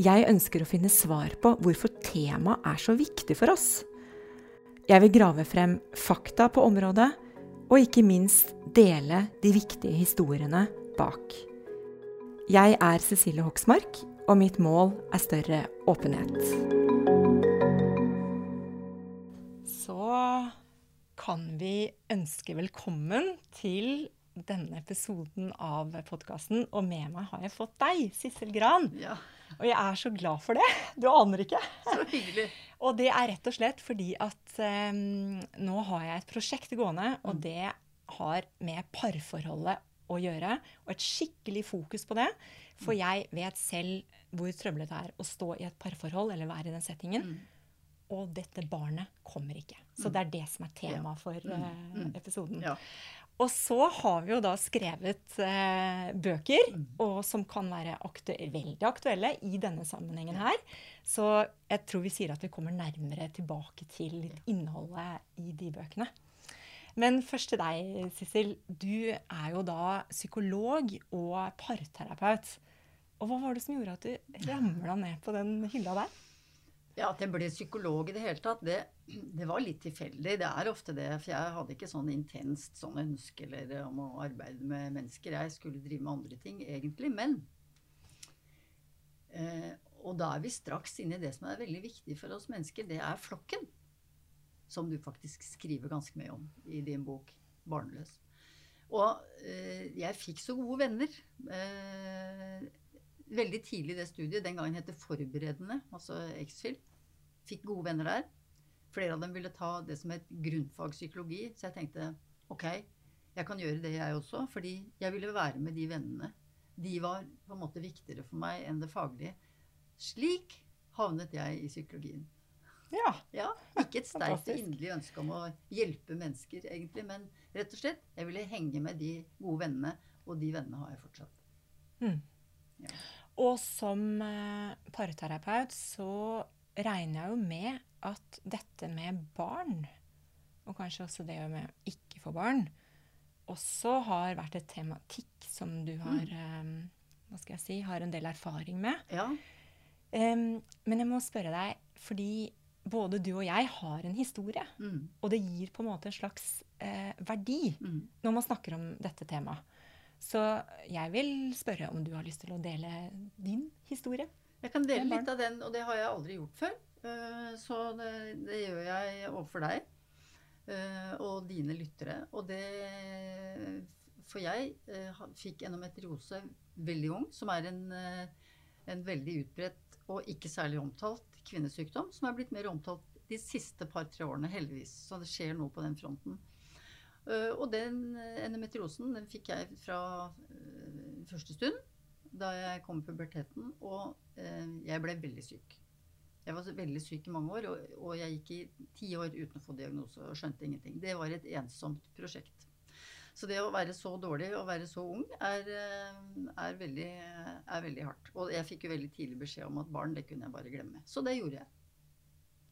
Jeg ønsker å finne svar på hvorfor temaet er så viktig for oss. Jeg vil grave frem fakta på området, og ikke minst dele de viktige historiene bak. Jeg er Cecilie Hoksmark, og mitt mål er større åpenhet. Så kan vi ønske velkommen til denne episoden av podkasten. Og med meg har jeg fått deg, Sissel Gran. Ja, Og jeg er så glad for det. Du aner ikke. så hyggelig. Og det er rett og slett fordi at um, nå har jeg et prosjekt gående, og det har med parforholdet å gjøre. Og et skikkelig fokus på det. For jeg vet selv hvor trøblete det er å stå i et parforhold eller være i den settingen. Og dette barnet kommer ikke. Så det er det som er tema for uh, episoden. Ja. Og så har vi jo da skrevet eh, bøker, Mm. og som kan være aktu veldig aktuelle i denne sammenhengen her. Så jeg tror vi sier at vi kommer nærmere tilbake til innholdet i de bøkene. Men først til deg, Sissel. Du er jo da psykolog og parterapeut. Og hva var det som gjorde at du ramla ned på den hylla der? Ja, At jeg ble psykolog i det hele tatt, det, det var litt tilfeldig. Det er ofte det. For jeg hadde ikke sånn intenst sånn ønske eller om å arbeide med mennesker. Jeg skulle drive med andre ting, egentlig. Men eh, Og da er vi straks inne i det som er veldig viktig for oss mennesker. Det er flokken. Som du faktisk skriver ganske mye om i din bok 'Barnløs'. Og eh, jeg fikk så gode venner. Eh, veldig tidlig i det studiet, den gangen het det Forberedende, altså X-FIL. Fikk gode venner der. Flere av dem ville ta det som het grunnfag psykologi, så jeg tenkte ok, jeg kan gjøre det jeg også, fordi jeg ville være med de vennene. De var på en måte viktigere for meg enn det faglige. Slik havnet jeg i psykologien. Ja. Ja, Ikke et sterkt og inderlig ønske om å hjelpe mennesker, egentlig, men rett og slett, jeg ville henge med de gode vennene, og de vennene har jeg fortsatt. Mm. Ja. Og som eh, parterapeut så regner jeg jo med at dette med barn, og kanskje også det med å ikke få barn, også har vært et tematikk som du har mm. hva skal jeg si, har en del erfaring med. Ja, Um, men jeg må spørre deg, fordi både du og jeg har en historie, mm, og det gir på en måte en slags eh, verdi mm. når man snakker om dette temaet. Så jeg vil spørre om du har lyst til å dele din historie. Jeg kan dele litt av den, og det har jeg aldri gjort før. Eh, Så det, det gjør jeg overfor deg eh, og dine lyttere. Og det For jeg eh, fikk endometriose veldig ung, som er en, en veldig utbredt og ikke særlig omtalt kvinnesykdom, som er blitt mer omtalt de siste par-tre årene, heldigvis. Så det skjer noe på den fronten. Eh, Og den eh, endometriosen den fikk jeg fra eh, første stund da jeg kom i puberteten, og jeg ble veldig syk. Jeg var veldig syk i mange år, og, jeg gikk i ti år uten å få diagnose og skjønte ingenting. Det var et ensomt prosjekt. Så det å være så dårlig og være så ung er, er, veldig, er veldig hardt. Og jeg fikk jo veldig tidlig beskjed om at barn, det kunne jeg bare glemme. Så det gjorde jeg.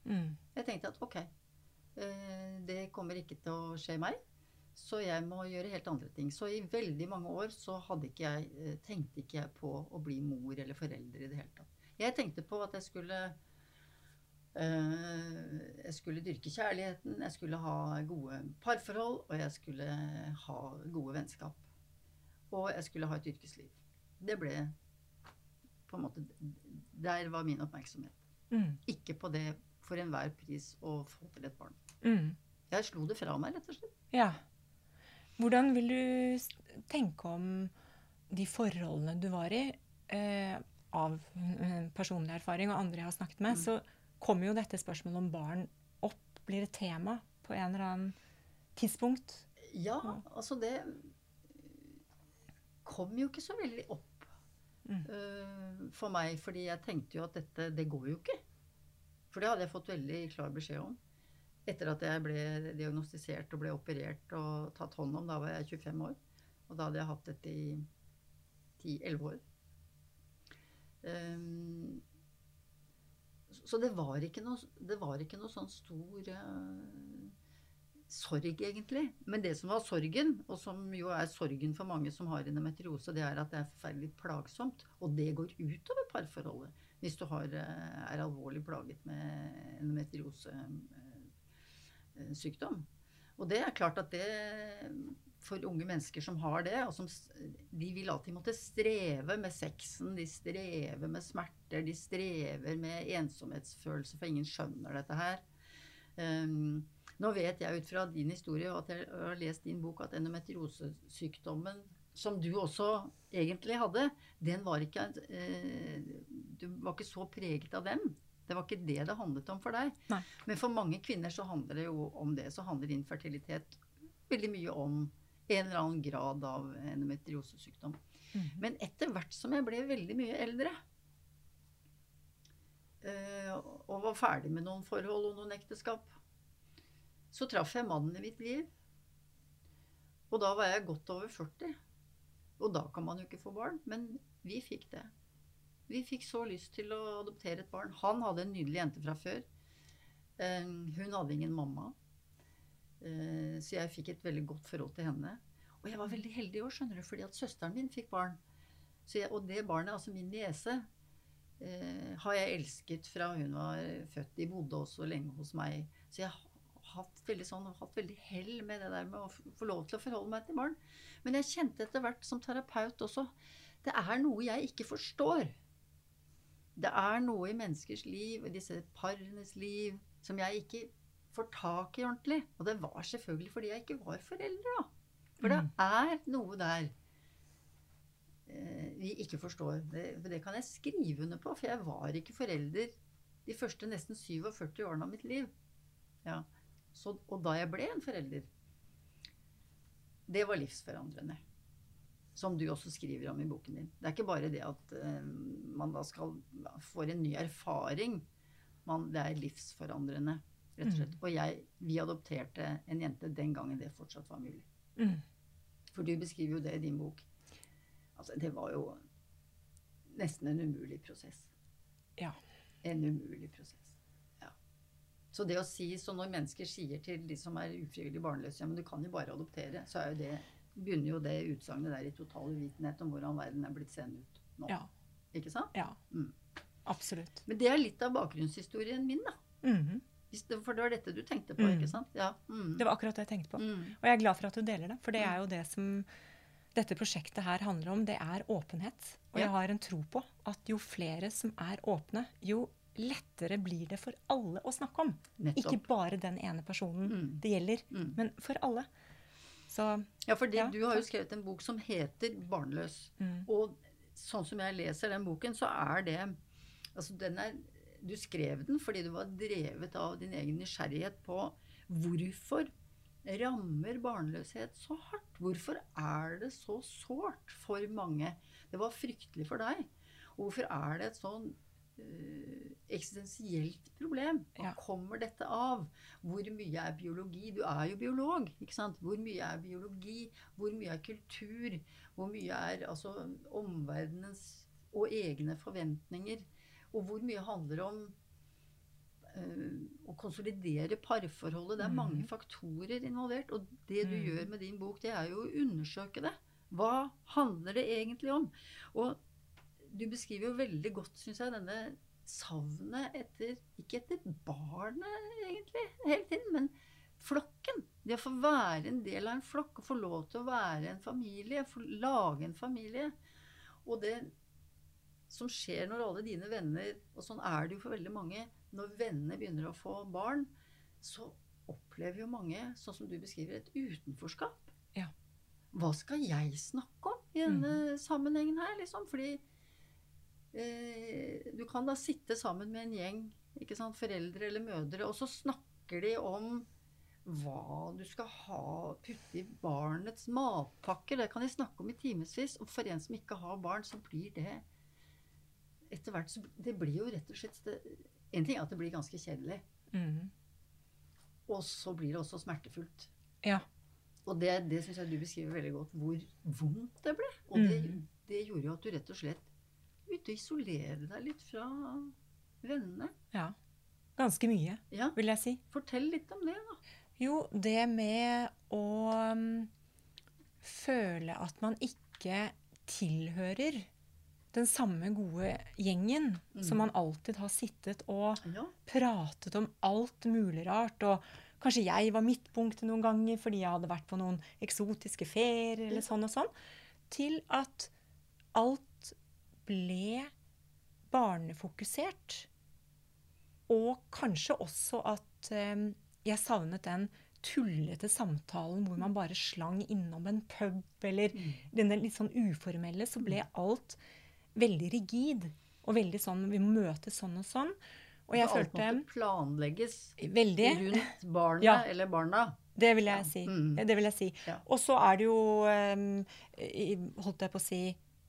Mm. Jeg tenkte at ok, det kommer ikke til å skje meg, så jeg må gjøre helt andre ting. Så i veldig mange år så ikke jeg, eh, tenkte ikke jeg på å bli mor eller forelder i det hele tatt. Jeg tenkte på at jeg skulle øh, jeg skulle dyrke kjærligheten, jeg skulle ha gode parforhold, og jeg skulle ha gode vennskap. Og jeg skulle ha et yrkesliv. Det ble på en måte Der var min oppmerksomhet. Mm. Ikke på det for enhver pris å få til et barn. Mm. Jeg slo det fra meg, rett og slett. Ja. Hvordan vil du tenke om de forholdene du var i? Eh, av eh, personlig erfaring og andre jeg har snakket med, Mm. så kommer jo dette spørsmålet om barn opp. Blir et tema på en eller annen tidspunkt? Ja, Ja. altså det kom jo ikke så veldig opp Mm. uh, for meg, fordi jeg tenkte jo at dette, det går jo ikke. For det hadde jeg fått veldig klar beskjed om. Etter at jeg ble diagnostisert og ble operert og tatt hånd om. Da var jeg 25 år. Og da hadde jeg hatt dette i 10-11 år. Um, så det var ikke noe, var ikke noe sånn stor uh, sorg, egentlig. Men det som var sorgen, og som jo er sorgen for mange som har endometriose, det er at det er forferdelig plagsomt. Og det går utover parforholdet hvis du har, eh, er alvorlig plaget med endometriosesykdom. Og det er klart at det for unge mennesker som har det, og som, de vil alltid måtte streve med sexen, de strever med smerter, de strever med ensomhetsfølelse, for ingen skjønner dette her. Um, nå vet jeg ut fra din historie og at jeg har lest din bok at endometriosesykdommen, som du også egentlig hadde, den var ikke uh, Du var ikke så preget av den. Det var ikke det det handlet om for deg. Nei. Men for mange kvinner så handler det jo om det. Så handler infertilitet veldig mye om en eller annen grad av endometriosesykdom. Mm. Men etter hvert som jeg ble veldig mye eldre, eh, og var ferdig med noen forhold og noen ekteskap, så traff jeg mannen i mitt liv. Og da var jeg godt over 40. Og da kan man jo ikke få barn, men vi fikk det. Vi fikk så lyst til å adoptere et barn. Han hadde en nydelig jente fra før. Eh, Hun hadde ingen mamma. Eh, Så jeg fikk et veldig godt forhold til henne. Og jeg var veldig heldig òg, skjønner du, fordi at søsteren min fikk barn. Jeg, og det barnet, altså min niese, eh, har jeg elsket fra hun var født. De bodde også lenge hos meg. Så jeg har hatt veldig, sånn, hatt veldig hell med det der med å få lov til å forholde meg til barn. Men jeg kjente etter hvert som terapeut også det er noe jeg ikke forstår. Det er noe i menneskers liv, i disse parenes liv, som jeg ikke får tak i ordentlig. Og det var selvfølgelig fordi jeg ikke var forelder, da. For det Mm. er noe der eh, vi ikke forstår. Det, for det kan jeg skrive under på, for jeg var ikke forelder de første nesten 47 årene av mitt liv. Ja. Så, og da jeg ble en forelder, det var livsforandrende. Som du også skriver om i boken din. Det er ikke bare det at uh, man da skal får en ny erfaring. Man, det er livsforandrende, rett og slett. Og jeg, vi adopterte en jente den gangen det fortsatt var mulig. Mm. For du beskriver jo det i din bok. Altså, det var jo nesten en umulig prosess. Ja. En umulig prosess. Ja. Så det å si, så når mennesker sier til de som er ufrivillig barnløse, ja, men du kan jo bare adoptere, så er jo det, begynner jo det utsagnet der i total uvitenhet om hvordan verden er blitt seende ut nå. Ja. Ikke sant? ja. Mm. Absolutt. Men det er litt av bakgrunnshistorien min, da. Mhm. Hvis det, for det var dette du tenkte på, Mm. ikke sant? Ja. Mm. Det var akkurat det jeg tenkte på. Mm. Og jeg er glad for at du deler det, for det er jo det som dette prosjektet her handler om. Det er åpenhet. Og jeg har en tro på at jo flere som er åpne, jo lettere blir det for alle å snakke om. Nettopp. Ikke bare den ene personen Mm. det gjelder, Mm. men for alle. Så Ja, for Ja, du har jo skrevet en bok som heter 'Barnløs'. mm, Og sånn som jeg leser den boken, så er det Altså, den er Du skrev den fordi du var drevet av din egen nysgjerrighet på hvorfor rammer barnløshet så hardt? Hvorfor er det så sårt for mange? Det var fryktelig for deg. Og hvorfor er det et sånn eksistensielt problem? Hva kommer dette av? Hvor mye er biologi? Du er jo biolog, ikke sant? Hvor mye er biologi? Hvor mye er kultur? Hvor mye er altså omverdenens og egne forventninger? Og hvor mye handler om eh, å konsolidere parforholdet? Det er mange Mhm. faktorer involvert. Og det du Mhm. gjør med din bok, det er jo å undersøke det. Hva handler det egentlig om? Og du beskriver jo veldig godt, syns jeg, denne savnet etter Ikke etter barnet, egentlig, hele tiden, men flokken. Det å få være en del av en flokk, få lov til å være en familie, få lage en familie. Og det som skjer når alle dine venner Og sånn er det jo for veldig mange. Når vennene begynner å få barn, så opplever jo mange, sånn som du beskriver, et utenforskap. Ja. Hva skal jeg snakke om i denne sammenhengen her, liksom? Fordi du kan da sitte sammen med en gjeng, ikke sant, foreldre eller mødre, og så snakker de om hva du skal ha putte i barnets matpakker. Det kan de snakke om i timevis. Og for en som ikke har barn, så blir det etter hvert så Det blir jo rett og slett det, En ting er at det blir ganske kjedelig. Mm. Og så blir det også smertefullt. Ja. Og det, det syns jeg du beskriver veldig godt, hvor vondt det ble. Og det, Mhm. det gjorde jo at du rett og slett begynte å isolere deg litt fra vennene. ja. Ganske mye, Ja, vil jeg si. Fortell litt om det, da. Jo, det med å mm, føle at man ikke tilhører den samme gode gjengen som man alltid har sittet og Ja. pratet om alt mulig rart. Og kanskje jeg var midtpunktet noen ganger fordi jeg hadde vært på noen eksotiske ferier eller sånn og sånn. Til at alt ble barnefokusert. Og kanskje også at eh, jeg savnet den tullete samtalen hvor man bare slang innom en pub, eller denne litt sånn uformelle, så ble alt veldig rigid. Og veldig sånn Vi må møtes sånn og sånn. Og jeg følte... alt måtte planlegges veldig rundt barnet Ja. eller barna. Det vil jeg si. Mm. Det vil jeg si. Ja. Og så er det jo eh, Holdt jeg på å si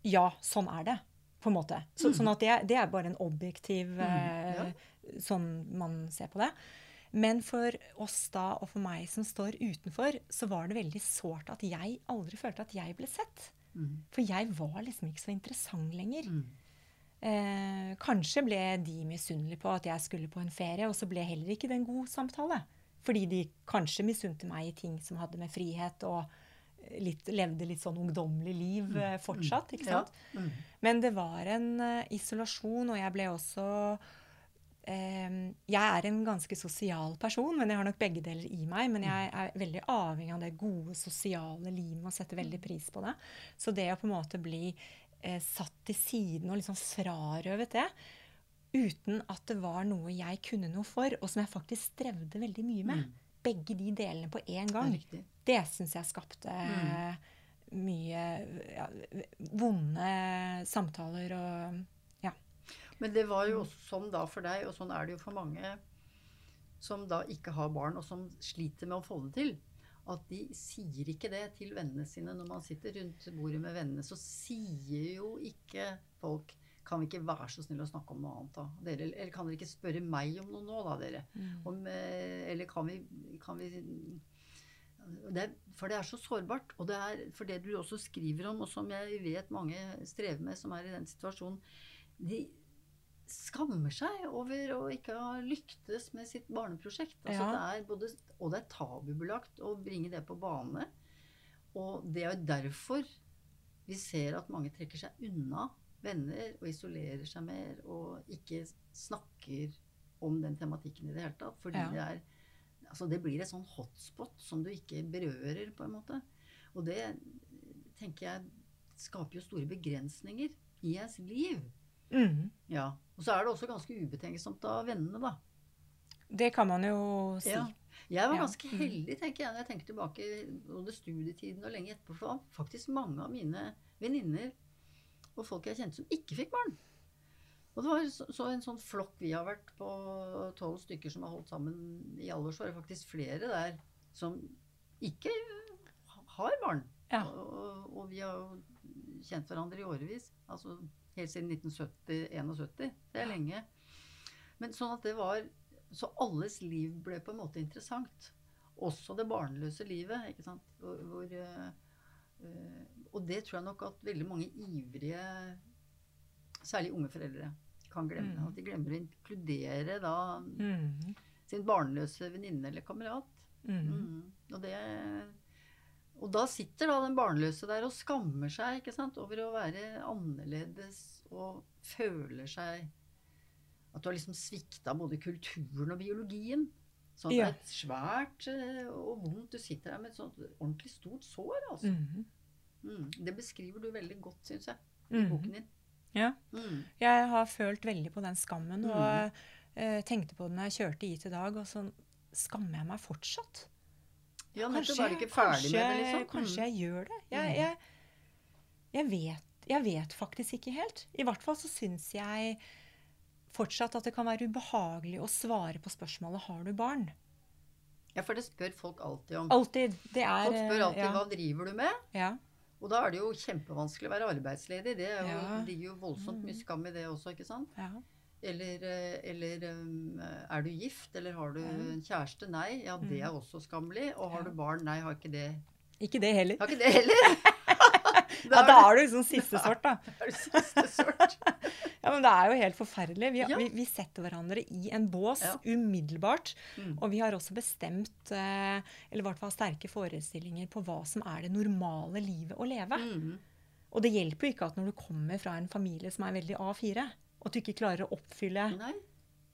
Ja, sånn er det. På en måte. Så, Sånn at det, det er bare en objektiv eh, Mm. Ja. Sånn man ser på det. Men for oss da, og for meg som står utenfor, så var det veldig sårt at jeg aldri følte at jeg ble sett. Mm. For jeg var liksom ikke så interessant lenger. Mm. Eh, kanskje ble de misunnelige på at jeg skulle på en ferie, og så ble heller ikke det en god samtale. Fordi de kanskje misunte meg i ting som hadde med frihet og litt, levde litt sånn ungdommelig liv eh, fortsatt. ikke sant? Ja. Mm. Men det var en eh, isolasjon, og jeg ble også eh, Jeg er en ganske sosial person, men jeg har nok begge deler i meg. Men jeg er veldig avhengig av det gode sosiale livet og setter veldig pris på det. Så det å på en måte bli eh, satt til siden og liksom frarøvet det, uten at det var noe jeg kunne noe for, og som jeg faktisk strevde veldig mye med, Mm. begge de delene på én gang. Det syns jeg skapte Mm. mye ja, vonde samtaler og Men det var jo også sånn da for deg, og sånn er det jo for mange som da ikke har barn, og som sliter med å få det til. At de sier ikke det til vennene sine når man sitter rundt bordet med vennene. Så sier jo ikke folk Kan vi ikke være så snill å snakke om noe annet, da? Dere, eller kan dere ikke spørre meg om noe nå, da, dere? Om, eh, eller kan vi, kan vi det er, For det er så sårbart. Og det er for det du også skriver om, og som jeg vet mange strever med, som er i den situasjonen De skammer seg over å ikke ha lyktes med sitt barneprosjekt. Altså Ja. det er både, og det er tabubelagt å bringe det på bane. Og det er jo derfor vi ser at mange trekker seg unna venner og isolerer seg mer og ikke snakker om den tematikken i det hele tatt. Fordi Ja. det er Altså det blir et sånn hotspot som du ikke berører, på en måte. Og det tenker jeg skaper jo store begrensninger i ens liv. Mm. Ja. Og så er det også ganske ubetenksomt av vennene, da. Det kan man jo si. Ja. Jeg var ganske Mm. heldig, tenker jeg, når jeg tenker tilbake både studietiden og lenge etterpå. For faktisk mange av mine venninner og folk jeg kjente som ikke fikk barn. Og det var så, så en sånn flokk vi har vært på tolv stykker som har holdt sammen i alle år, så var det faktisk flere der som ikke har barn. Ja. Og, og vi har jo kjent hverandre i årevis. Altså helt siden 1970-71. Det er lenge. Men sånn at det var Så alles liv ble på en måte interessant. Også det barnløse livet. ikke sant? Hvor, hvor, øh, og det tror jeg nok at veldig mange ivrige, særlig unge foreldre, kan glemme. Mm. At de glemmer å inkludere da Mm. sin barnløse venninne eller kamerat. Mm. Mm. Og, det, og da sitter da den barnløse der og skammer seg ikke sant, over å være annerledes og føler seg At du har liksom svikta både kulturen og biologien. Sånn at Ja. det er et svært eh, og vondt Du sitter der med et sånt ordentlig stort sår, altså. Mm. Mm. Det beskriver du veldig godt, syns jeg, i Mm. boken din. Ja. Mm. Jeg har følt veldig på den skammen, Mm. og eh, tenkte på det når jeg kjørte hit i dag, og så skammer jeg meg fortsatt. Ja, kanskje, ferdig med det, liksom? kanskje jeg gjør det. Jeg, Mm. jeg, jeg, vet, jeg vet faktisk ikke helt. I hvert fall så syns jeg fortsatt at det kan være ubehagelig å svare på spørsmålet 'Har du barn?' Ja, for det spør folk alltid om. Alltid. Det er Folk spør alltid ja, 'hva driver du med?' ja. Og da er det jo kjempevanskelig å være arbeidsledig. Det jo, Ja. ligger jo voldsomt mye skam i det også, ikke sant? ja. Eller, eh, eller um, er du gift, eller har du en kjæreste? Nei. Ja, det er også skammelig. Og har du barn? Nei, har ikke det. Ikke det heller. Har ikke det heller. Ja, da er du liksom siste sort, da. er du siste sort. Ja, men Det er jo helt forferdelig. Vi, Ja. vi, vi setter hverandre i en bås Ja. umiddelbart. Mm. Og vi har også bestemt, eh, eller i hvert fall sterke forestillinger på hva som er det normale livet å leve. Mm. Og det hjelper jo ikke at når du kommer fra en familie som er veldig A4, at du ikke klarer å oppfylle Nei,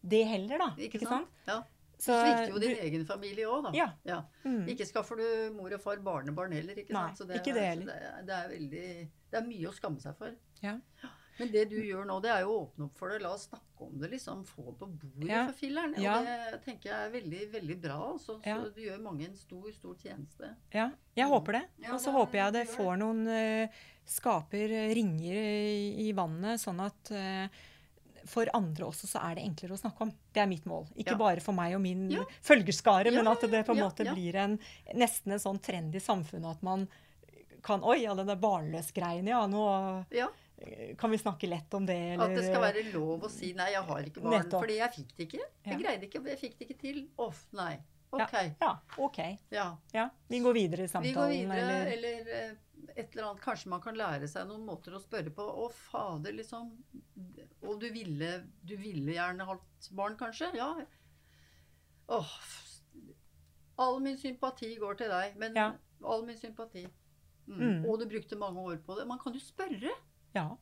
det heller, da. ikke sant? Ja. Så Svikter jo din du- egen familie òg, da. Ja. Mm. Ikke skaffer du mor og far barnebarn heller. ikke Nei, sant? Så ikke det er- heller. så Det, det er veldig Det er mye å skamme seg for. Ja. Men det du gjør nå, det er jo å åpne opp for det. La oss snakke om det, liksom. Få det på bordet Ja. for filleren. Og Ja. det tenker jeg er veldig, veldig bra. Altså. Så Ja. du gjør mange en stor, stor tjeneste. Ja, jeg håper det. Ja, Og så håper jeg det det får noen uh, Skaper eh, ringer i, i vannet, sånn at eh, for andre også så er det enklere å snakke om. Det er mitt mål. Ikke Ja. bare for meg og min Ja. følgerskare, men at det på en måte blir en, nesten en sånn trend i samfunnet at man kan Oi, ja, den der barnløs-greiene, ja, nå Ja. kan vi snakke lett om det, eller At det skal være lov å si 'nei, jeg har ikke barn', Nettopp. fordi jeg fikk det ikke. Jeg greide ikke, jeg fikk det ikke til. Off, nei. Ok. Ja, OK. Ja. Ja, vi går videre i samtalen. Vi går videre, eller eller eh, et eller annet. Kanskje man kan lære seg noen måter å spørre på. Å, fader, liksom. Og du ville, du ville gjerne hatt barn, kanskje? Ja. Åh. All min sympati går til deg. Men Ja. all min sympati. Mm. Mm. Og du brukte mange år på det. Man kan jo spørre. Ja.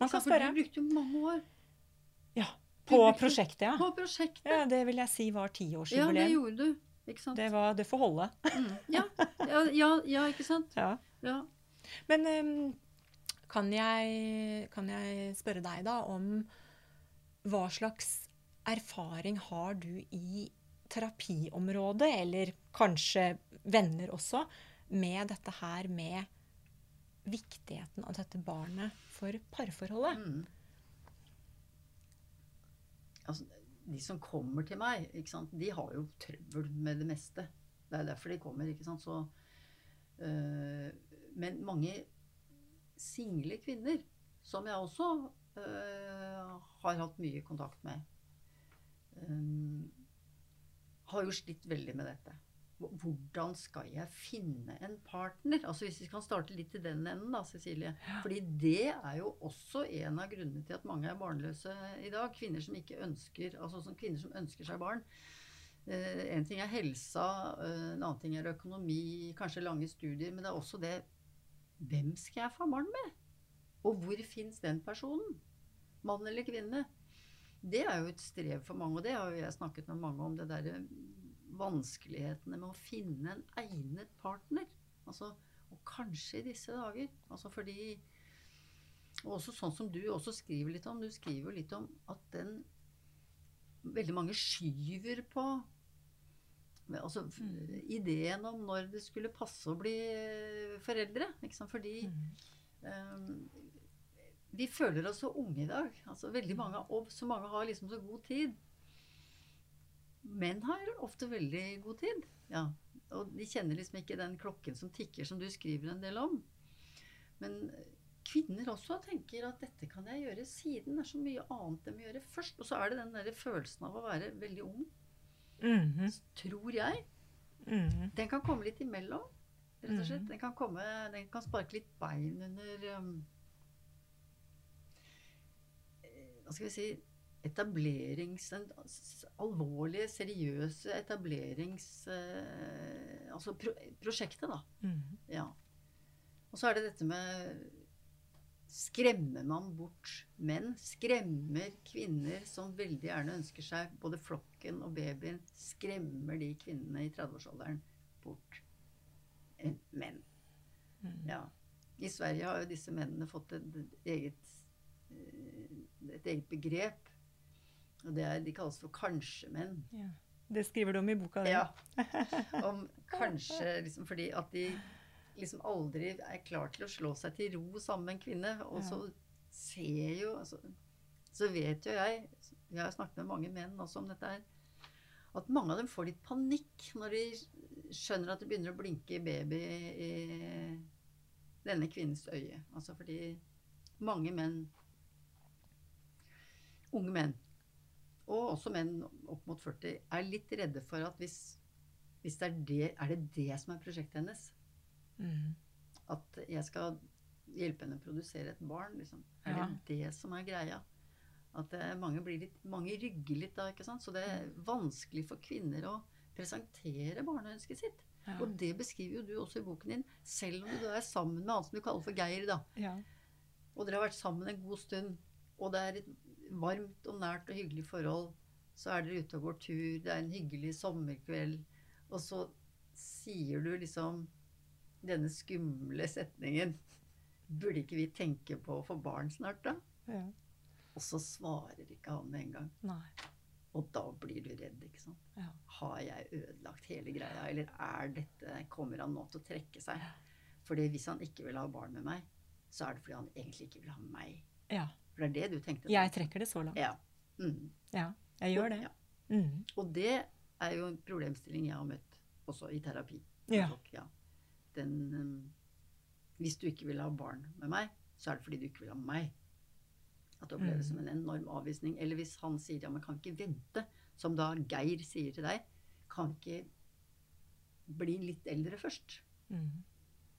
Man kan spørre. Du brukte jo mange år Ja. På brukte- prosjektet, ja. på prosjektet. Ja, Det vil jeg si var Ja, det gjorde du. Det, var, det får holde. Mm. Ja. Ja, ja, ikke sant? Ja. Ja. Men um, kan, jeg, kan jeg spørre deg da om hva slags erfaring har du i terapiområdet, eller kanskje venner også, med dette her med viktigheten av dette barnet for parforholdet? Mm. Altså, de som kommer til meg, de har jo trøbbel med det meste. Det er derfor de kommer. ikke sant, så øh, Men mange single kvinner, som jeg også øh, har hatt mye kontakt med, øh, har jo slitt veldig med dette. Hvordan skal jeg finne en partner? Altså Hvis vi kan starte litt i den enden, da, Cecilie. Fordi det er jo også en av grunnene til at mange er barnløse i dag. Kvinner som ikke ønsker altså som kvinner som ønsker seg barn. Eh, en ting er helsa, eh, en annen ting er økonomi, kanskje lange studier. Men det er også det Hvem skal jeg få barn med? Og hvor fins den personen? Mann eller kvinne? Det er jo et strev for mange, og det har jo jeg snakket med mange om. Det derre vanskelighetene med å finne en egnet partner. Altså, og kanskje i disse dager. Altså fordi Og også sånn som du også skriver litt om. Du skriver jo litt om at den Veldig mange skyver på Altså Mm. ideen om når det skulle passe å bli foreldre. Ikke sant? Fordi Mm. um, vi føler oss så unge i dag. Altså veldig mange, og så mange har liksom så god tid. Menn har ofte veldig god tid. Ja. Og de kjenner liksom ikke den klokken som tikker, som du skriver en del om. Men kvinner også tenker at dette kan jeg gjøre siden. Det er så mye annet de må gjøre først. Og så er det den der følelsen av å være veldig ung, Mhm, tror jeg. mhm. Den kan komme litt imellom, rett og slett. Mhm. Den kan, komme, den kan sparke litt bein under um, Hva skal vi si Etablerings... Alvorlige, seriøse etablerings... eh, altså pro, prosjektet, da. Mm. Ja. Og så er det dette med Skremmer man bort menn? Skremmer kvinner som veldig gjerne ønsker seg både flokken og babyen, skremmer de kvinnene i 30-årsalderen bort menn? Mm. Ja. I Sverige har jo disse mennene fått et eget eh, et eget begrep. Og det er, De kalles for kanskje-menn. Ja. Det skriver du om i boka di. Ja. Om kanskje liksom fordi at de liksom aldri er klar til å slå seg til ro sammen med en kvinne. Og så ser jo altså, Så vet jo jeg Jeg har snakket med mange menn også om dette her. At mange av dem får litt panikk når de skjønner at det begynner å blinke baby i denne kvinnens øye. Altså fordi mange menn Unge menn, og også menn opp mot 40, er litt redde for at hvis, hvis det er det Er det det som er prosjektet hennes? Mm. At jeg skal hjelpe henne å produsere et barn? Liksom. Er Ja. det det som er greia? At det, mange, blir litt, mange rygger litt da, ikke sant? Så det er vanskelig for kvinner å presentere barneønsket sitt. Ja. Og det beskriver jo du også i boken din, selv om du er sammen med han som du kaller for Geir, da. Ja. Og dere har vært sammen en god stund, og det er et varmt og nært og hyggelig forhold. Så er dere ute og går tur, det er en hyggelig sommerkveld, og så sier du liksom denne skumle setningen Burde ikke vi tenke på å få barn snart, da? ja. Og så svarer ikke han med en gang. Nei. Og da blir du redd, ikke sant. Ja. Har jeg ødelagt hele greia, eller er dette Kommer han nå til å trekke seg? Fordi hvis han ikke vil ha barn med meg, så er det fordi han egentlig ikke vil ha meg. ja. For det er det du tenkte? Jeg trekker det så langt. Ja. Mm. Ja, jeg gjør det. Ja. Mm. Og det er jo en problemstilling jeg har møtt også i terapi. Ja. Ja. Den, um, hvis du ikke vil ha barn med meg, så er det fordi du ikke vil ha meg. At det oppleves Mm. som en enorm avvisning. Eller hvis han sier ja, men kan ikke vente, som da Geir sier til deg, kan ikke bli litt eldre først. Mm.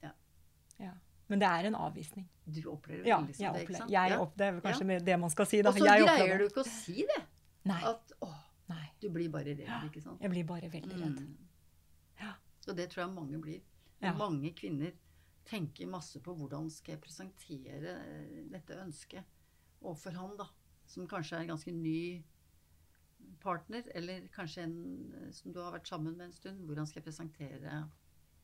Ja. ja. Men det er en avvisning. Du opplever Ja, veldig som jeg det, ikke sant? jeg Ja. opp, det er kanskje Ja. det man skal si. Da. Og så greier du ikke å si det. Nei, At å, nei. du blir bare redd, ikke sant. Jeg blir bare veldig redd. Mm. Ja. Og det tror jeg mange blir. Ja. Mange kvinner tenker masse på hvordan skal jeg presentere eh, dette ønsket overfor han, da. Som kanskje er en ganske ny partner, eller kanskje en eh, som du har vært sammen med en stund. Hvordan skal jeg presentere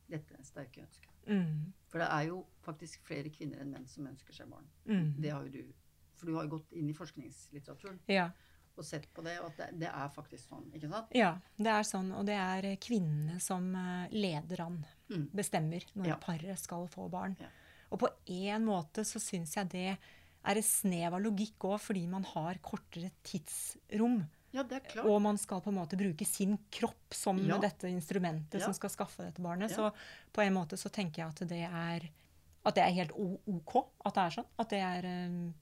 dette sterke ønsket? Mm. For det er jo faktisk flere kvinner enn menn som ønsker seg barn. Mm. Det har jo du. For du har jo gått inn i forskningslitteraturen Ja. og sett på det, og at det, det er faktisk sånn, ikke sant? ja, det er sånn. Og det er eh, kvinnene som eh, leder an, Mm. bestemmer når Ja. paret skal få barn. Ja. Og på en måte så syns jeg det er et snev av logikk òg, fordi man har kortere tidsrom. Ja, det er klart. Og man skal på en måte bruke sin kropp som Ja. dette instrumentet Ja. som skal skaffe dette barnet. Ja. Så på en måte så tenker jeg at det er, at det er helt OK at det er sånn. At det er eh,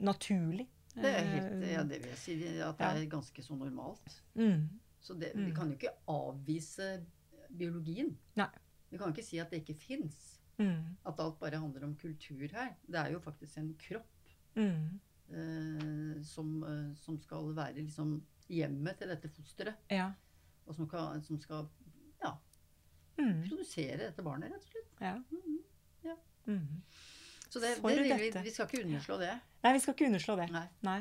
naturlig. Det er helt, Eh, ja, det vil jeg si. At det er ganske så normalt. Mm. Så det, vi Mm. kan jo ikke avvise biologien. Nei. Vi kan ikke si at det ikke fins. Mm. At alt bare handler om kultur her. Det er jo faktisk en kropp Mm. Eh, som, eh, som skal være liksom hjemmet til dette fosteret. Ja. Og som, kan, som skal ja, Mm. produsere dette barnet, rett og slett. ja. Mm, Ja. Mm. Så det, det, det vi, vi skal ikke underslå det. Nei, vi skal ikke underslå det. Nei. Nei.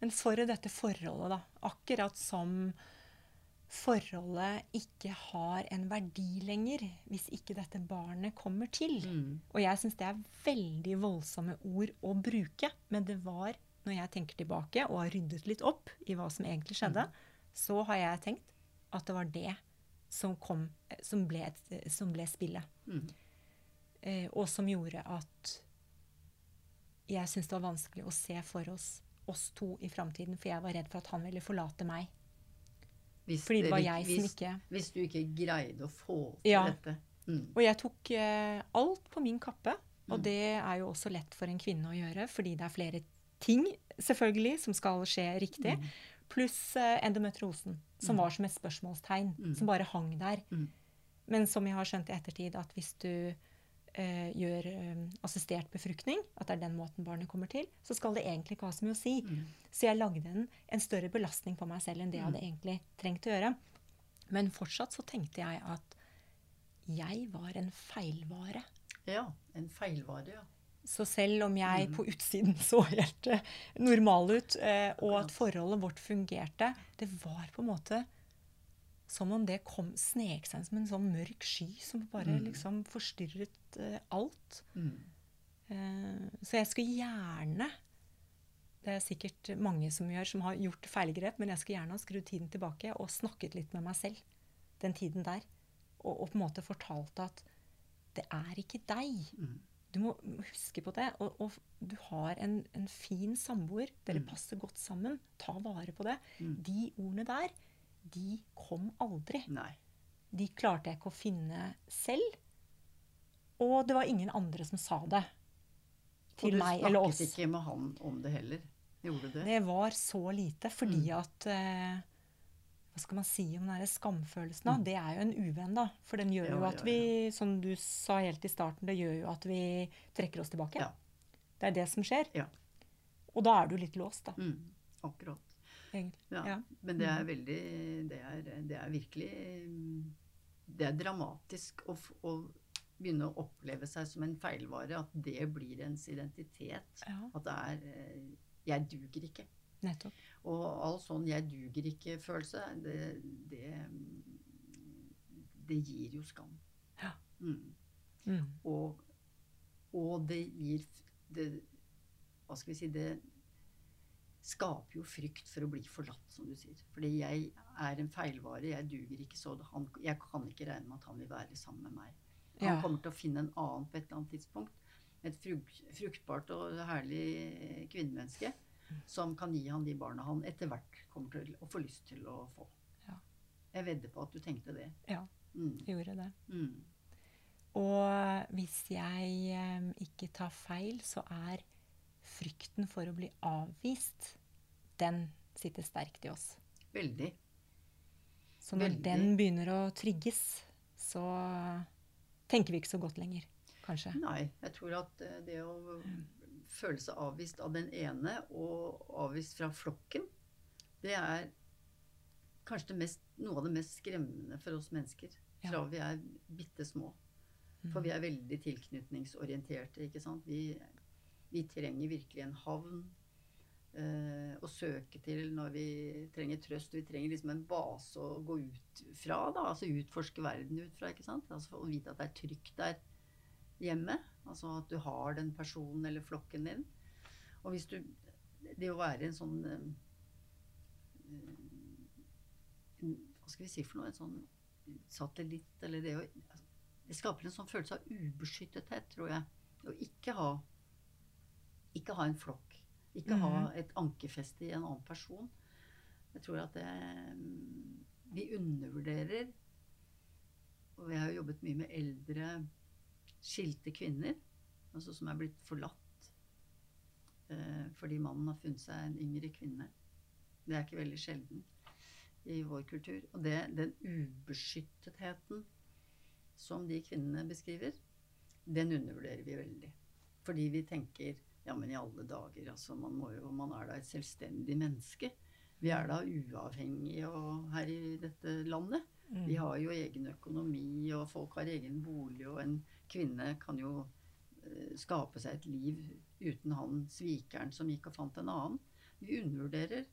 Men for dette forholdet, da. Akkurat som forholdet ikke har en verdi lenger hvis ikke dette barnet kommer til. Mm. Og jeg syns det er veldig voldsomme ord å bruke. Men det var, når jeg tenker tilbake og har ryddet litt opp i hva som egentlig skjedde, så har jeg tenkt at det var det som, kom, som, ble, som ble spillet. Mm. Eh, og som gjorde at jeg syntes det var vanskelig å se for oss oss to i framtiden, for jeg var redd for at han ville forlate meg. Hvis Fordi det var jeg jeg som ikke Hvis du ikke greide å få til Ja. dette. Mm. Og jeg tok eh, alt på min kappe. Og Mm. det er jo også lett for en kvinne å gjøre, fordi det er flere ting selvfølgelig som skal skje riktig. Mm. Pluss eh, endometriosen, som Mm. var som et spørsmålstegn. Mm. Som bare hang der. Men som jeg har skjønt i ettertid, at hvis du eh, gjør eh, assistert befruktning, at det er den måten barnet kommer til, så skal det egentlig ikke ha så mye å si. Mm. Så jeg lagde en, en større belastning på meg selv enn det jeg Mm. hadde egentlig trengt å gjøre. Men fortsatt så tenkte jeg at jeg var en feilvare. Ja. En feilvare, ja. Så selv om jeg Mm. på utsiden så helt eh, normal ut, eh, og at forholdet vårt fungerte, det var på en måte som om det kom, snek seg som en sånn mørk sky som bare Mm. liksom forstyrret eh, alt. Mm. Eh, så jeg skulle gjerne det er sikkert mange som gjør, som har gjort feilgrep, men jeg skulle gjerne ha skrudd tiden tilbake og snakket litt med meg selv den tiden der. Og, og på en måte fortalt at det er ikke deg. Mm. Du må huske på det. Og, og du har en, en fin samboer. Dere Mm. passer godt sammen. Ta vare på det. Mm. De ordene der, de kom aldri. Nei. De klarte jeg ikke å finne selv. Og det var ingen andre som sa det til meg eller oss. Og du snakket ikke med han om det heller? Gjorde du det? Det var så lite fordi Mm. at eh, Hva skal man si om den skamfølelsen? da? Mm. Det er jo en uvenn, da. For den gjør Ja, jo at ja, vi, som du sa helt i starten, det gjør jo at vi trekker oss tilbake. Ja. Det er det som skjer. Ja. Og da er du litt låst, da. Mm. Akkurat. Ja. Ja. Men det er veldig Det er, det er virkelig mm, Det er dramatisk å, å begynne å oppleve seg som en feilvare. At det blir ens identitet. Ja, At det er eh, Jeg duger ikke. nettopp. Og all sånn 'jeg duger ikke'-følelse, det, det, det gir jo skam. Ja. Mm. Mm. Og, og det gir det, Hva skal vi si Det skaper jo frykt for å bli forlatt, som du sier. Fordi jeg er en feilvare, jeg duger ikke så han, Jeg kan ikke regne med at han vil være sammen med meg. Han Ja. kommer til å finne en annen på et eller annet tidspunkt. Et fruk- fruktbart og herlig kvinnemenneske som kan gi han de barna han etter hvert kommer til å få lyst til å få. Ja. Jeg vedder på at du tenkte det. Ja, Mm. gjorde det. Mm. Og hvis jeg eh, ikke tar feil, så er frykten for å bli avvist, den sitter sterkt i oss. Veldig. Så når Veldig. den begynner å trigges, så tenker vi ikke så godt lenger, kanskje. Nei, jeg tror at eh, det å føle seg avvist av den ene og avvist fra flokken, det er kanskje det mest, noe av det mest skremmende for oss mennesker. Ja. Vi er bitte små. For vi er veldig tilknytningsorienterte, ikke sant. Vi, vi trenger virkelig en havn eh, å søke til når vi trenger trøst. Vi trenger liksom en base å gå ut fra, da. Altså utforske verden ut fra, ikke sant. Altså å vite at det er trygt der hjemme. Altså at du har den personen eller flokken din. Og hvis du Det å være en sånn eh, en, Hva skal vi si for noe? En sånn satellitt, eller det å altså, Det skaper en sånn følelse av ubeskyttethet, tror jeg. Å ikke ha Ikke ha en flokk. Ikke ha Mhm. et ankerfeste i en annen person. Jeg tror at det Vi undervurderer Og vi har jo jobbet mye med eldre skilte kvinner, altså som er blitt forlatt eh, fordi mannen har funnet seg en yngre kvinne. Det er ikke veldig sjelden i vår kultur. Og det, den ubeskyttetheten som de kvinnene beskriver, den undervurderer vi veldig. Fordi vi tenker ja, men i alle dager, altså man, må jo, man er da et selvstendig menneske. Vi er da uavhengige og her i dette landet. Mm. Vi har jo egen økonomi, og folk har egen bolig, og en kvinne kan jo eh, skape seg et liv uten han svikeren som gikk og fant en annen. Vi undervurderer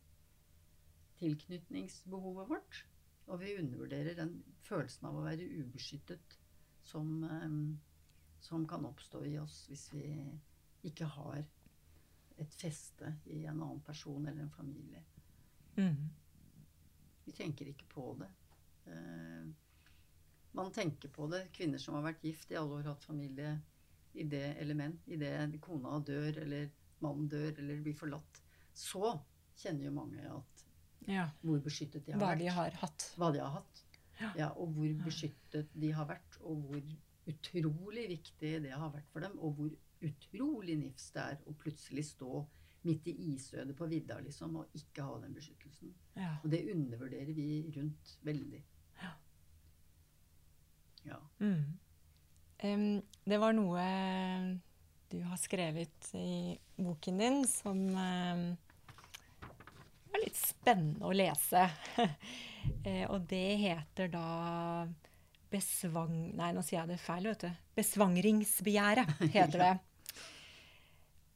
tilknytningsbehovet vårt, og vi undervurderer den følelsen av å være ubeskyttet som, eh, som kan oppstå i oss hvis vi ikke har et feste i en annen person eller en familie. Mm. Vi tenker ikke på det. Eh, man tenker på det. Kvinner som har vært gift i alle år, hatt familie i det element, i det kona dør, eller mannen dør, eller blir forlatt. Så kjenner jo mange at Ja. hvor beskyttet de har Hva vært. de har. Hva de har hatt. Ja. Ja, og hvor beskyttet de har vært, og hvor utrolig viktig det har vært for dem, og hvor utrolig nifst det er å plutselig stå midt i isødet på vidda liksom, og ikke ha den beskyttelsen. Ja. Og det undervurderer vi rundt veldig. Ja. Ja. Mm. Um, det var noe du har skrevet i boken din som um, var litt spennende å lese. uh, og det heter da besvang... Nei, nå sier jeg det feil, vet du. Besvangringsbegjæret heter det.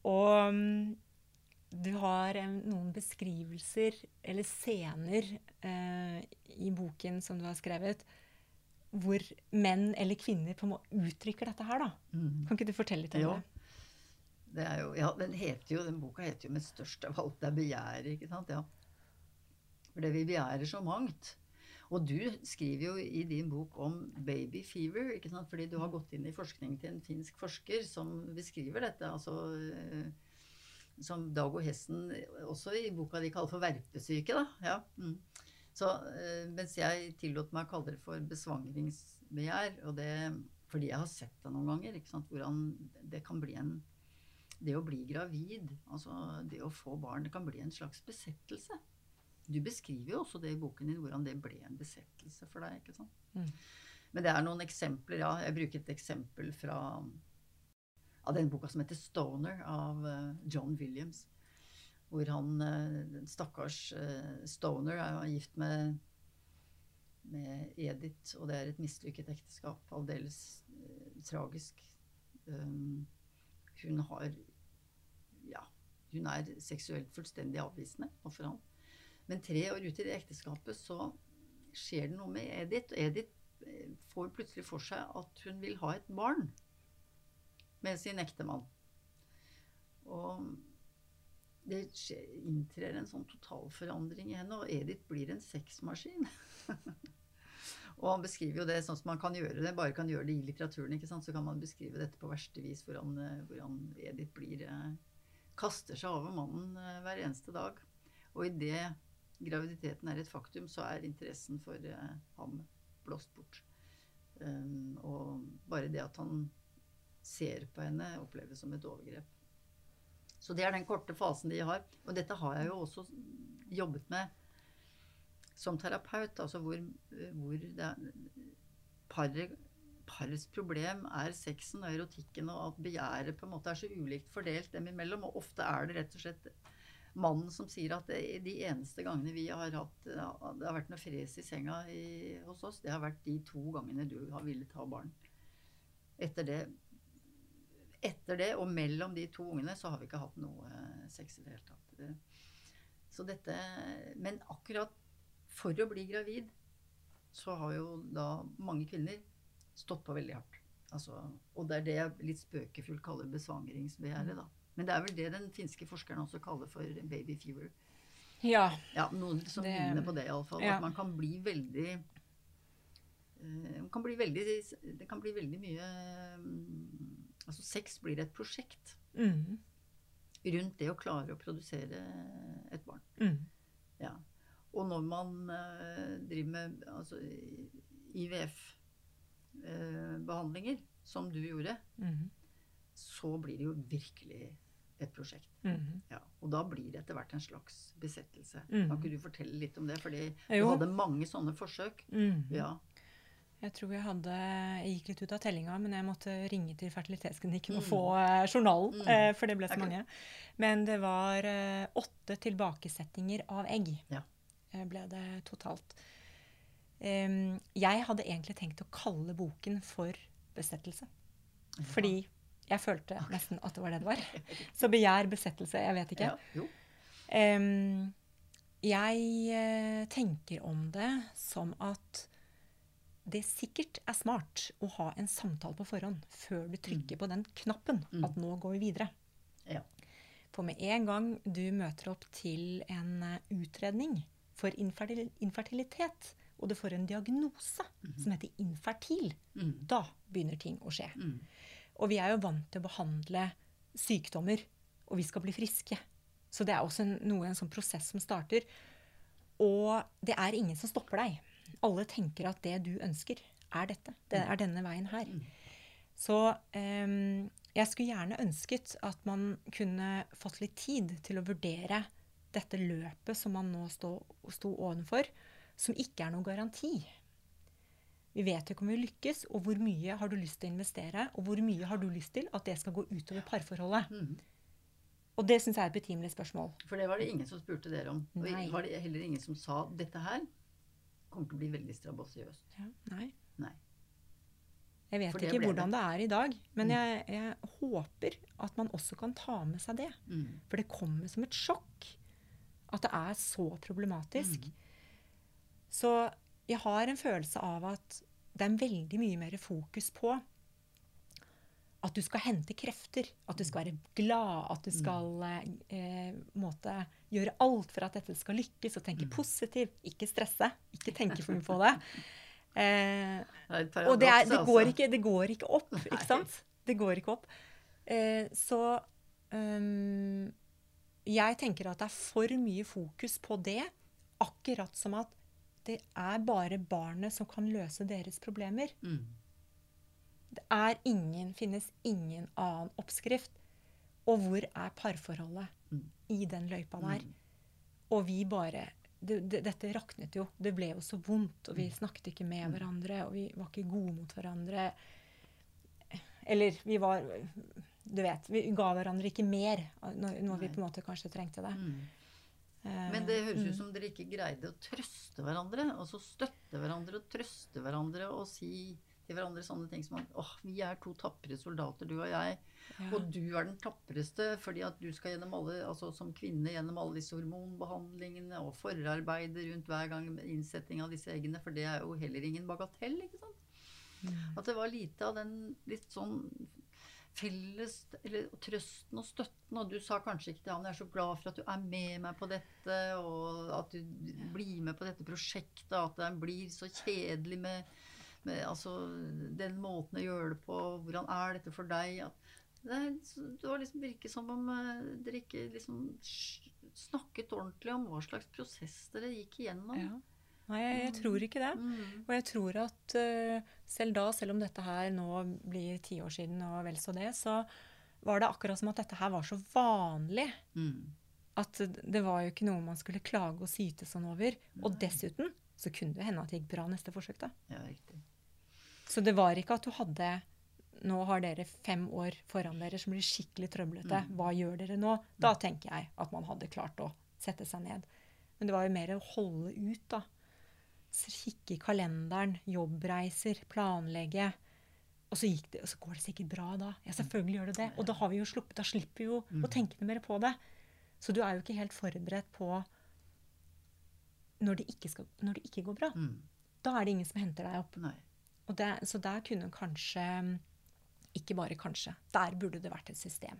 Og mm, du har noen beskrivelser, eller scener, eh, i boken som du har skrevet, hvor menn eller kvinner på en måte uttrykker dette her, da. Mm. Kan ikke du fortelle litt om Ja. det? Er jo, ja, den, heter jo, den boka heter jo 'Med størst av alt er begjæret'. ikke sant? Ja. For det vi begjærer så mangt. Og du skriver jo i din bok om baby fever, ikke sant? fordi du har gått inn i forskning til en finsk forsker som beskriver dette. altså eh, Som Dag og Hesten også i boka de kaller for verpesyke. da, ja. Mm. Så eh, mens jeg tillot meg å kalle det for besvangringsbegjær, og det fordi jeg har sett det noen ganger, ikke sant? hvordan det kan bli en Det å bli gravid, altså det å få barn, det kan bli en slags besettelse. Du beskriver jo også det i boken din, hvordan det ble en besettelse for deg. ikke sant? Mm. Men det er noen eksempler, ja. Jeg bruker et eksempel fra av den boka som heter 'Stoner' av eh, John Williams. Hvor han, eh, den stakkars eh, Stoner, er jo gift med, med Edith, og det er et mislykket ekteskap. Aldeles tragisk. Um, hun har Ja, hun er seksuelt fullstendig avvisende overfor han. Men tre år ut i det ekteskapet så skjer det noe med Edith. Og Edith eh, får plutselig for seg at hun vil ha et barn med sin ektemann. Og det inntrer en sånn totalforandring i henne, og Edith blir en sexmaskin. og han beskriver jo det sånn som man kan gjøre det, bare kan gjøre det i litteraturen. ikke sant? Så kan man beskrive dette på verste vis, hvordan, eh, hvordan Edith blir eh, kaster seg over mannen hver eneste dag. Og idet graviditeten er et faktum, så er interessen for eh, ham blåst bort. Um, og bare det at han ser på henne, oppleves som et overgrep. Så det er den korte fasen de har. Og dette har jeg jo også jobbet med som terapeut. Altså hvor, hvor paret, parets problem er sexen og erotikken, og at begjæret på en måte er så ulikt fordelt dem imellom. Og ofte er det rett og slett mannen som sier at det, de eneste gangene vi har hatt Det har vært noe fres i senga i, hos oss, det har vært de to gangene du har villet ha barn. Etter det etter det, og mellom de to ungene, så har vi ikke hatt noe eh, sex i det hele tatt. Så dette Men akkurat for å bli gravid, så har jo da mange kvinner stått på veldig hardt. Altså, og det er det jeg litt spøkefullt kaller besvangringsbegjæret, da. Men det er vel det den finske forskeren også kaller for baby fever. Ja. Ja, noen som Det- ligner på det, iallfall. ja. At man kan bli veldig eh, man kan bli veldig, Det kan bli veldig mye mm, Altså, sex blir et prosjekt Mm. rundt det å klare å produsere et barn. Mm. Ja. Og når man eh, driver med altså, IVF-behandlinger, som du gjorde, Mm. så blir det jo virkelig et prosjekt. Mm. Ja, og da blir det etter hvert en slags besettelse. Mm. Kan ikke du fortelle litt om det? Fordi du hadde mange sånne forsøk. Mm. Ja. Jeg tror jeg hadde Jeg gikk litt ut av tellinga, men jeg måtte ringe til fertilitetsklinikken og Mm. få eh, journalen, Mm. eh, for det ble så mange. Men det var eh, åtte tilbakesettinger av egg. Ja. ble det totalt. Jeg hadde egentlig tenkt å kalle boken for 'Besettelse'. Fordi jeg følte nesten at det var det det var. Så begjær, besettelse, jeg vet ikke. Ja, jo. Em, jeg eh, tenker om det som at det sikkert er smart å ha en samtale på forhånd før du trykker på den knappen Mm. at nå går vi videre. Ja. For med en gang du møter opp til en eh, utredning for infertil infertilitet, og du får en diagnose som heter infertil, Mm. da begynner ting å skje. Og vi er jo vant til å behandle sykdommer, og vi skal bli friske. Så det er også en, noe, en sånn prosess som starter. Og det er ingen som stopper deg. Alle tenker at det du ønsker, er dette. Det er denne veien her. Mm. Så um, jeg skulle gjerne ønsket at man kunne fått litt tid til å vurdere dette løpet som man nå sto ovenfor, som ikke er noen garanti. Vi vet ikke om vi lykkes, og hvor mye har du lyst til å investere, og hvor mye har du lyst til at det skal gå utover parforholdet. Mm. Og det syns jeg er et betimelig spørsmål. For det var det ingen som spurte dere om. Og Nei. var det heller ingen som sa dette her kommer til å bli veldig strabasiøst. Ja, nei. Nei. Jeg vet ikke hvordan hvordan det er i dag, men Mm. jeg, jeg håper at man også kan ta med seg det. Mm. For det kommer som et sjokk at det er så problematisk. Mm. Så jeg har en følelse av at det er veldig mye mer fokus på at du skal hente krefter. At du skal være glad. At du skal eh, måte, gjøre alt for at dette skal lykkes. Og tenke positivt. Ikke stresse. Ikke tenke for mye på det. Eh, Det og det, er, det, altså. går ikke, det går ikke opp, ikke sant? Det går ikke opp. Eh, så um, jeg tenker at det er for mye fokus på det, akkurat som at det er bare barnet som kan løse deres problemer. Mm. Det er ingen, finnes ingen annen oppskrift. Og hvor er parforholdet Mm. i den løypa der? Mm. Og vi bare det, det, Dette raknet jo. Det ble jo så vondt, og vi snakket ikke med hverandre, og vi var ikke gode mot hverandre. Eller vi var Du vet, vi ga hverandre ikke mer når, når vi på en måte kanskje trengte det. Mm. Eh, Men det høres ut mm. som dere ikke greide å trøste hverandre. Og så støtte hverandre og trøste hverandre og si til hverandre sånne ting som at åh, vi er to tapre soldater, du og jeg. ja. Og du er den tapreste fordi at du skal gjennom alle, altså som kvinne gjennom alle disse hormonbehandlingene og forarbeidet rundt hver gang med innsetting av disse eggene, for det er jo heller ingen bagatell, ikke sant? Mm. At det var lite av den litt sånn felles eller trøsten og støtten. Og du sa kanskje ikke til ham 'Jeg er så glad for at du er med meg på dette', og at du blir med på dette prosjektet, at det blir så kjedelig med, med altså, den måten å gjøre det på. Hvordan er dette for deg? At det, det liksom virket som om eh, dere ikke liksom snakket ordentlig om hva slags prosess dere gikk igjennom. ja. Nei, jeg, jeg tror ikke det. Mm. Og jeg tror at uh, selv da, selv om dette her nå blir ti år siden og vel så det, så var det akkurat som at dette her var så vanlig Mm. at det var jo ikke noe man skulle klage og syte sånn over. Og dessuten så kunne det hende at det gikk bra neste forsøk, da. Ja, riktig. Så det var ikke at du hadde Nå har dere fem år foran dere som blir skikkelig trøblete. Mm. Hva gjør dere nå? Da tenker jeg at man hadde klart å sette seg ned. Men det var jo mer å holde ut, da. Kikke i kalenderen, jobbreiser, planlegge. Og så, det, og så går det sikkert bra da. Ja, selvfølgelig gjør det det. Og da har vi jo sluppet, da slipper vi jo å tenke noe mer på det. Så du er jo ikke helt forberedt på når det ikke, skal, når det ikke går bra. Mm. Da er det ingen som henter deg opp. Og det, så der kunne kanskje Ikke bare kanskje. Der burde det vært et system.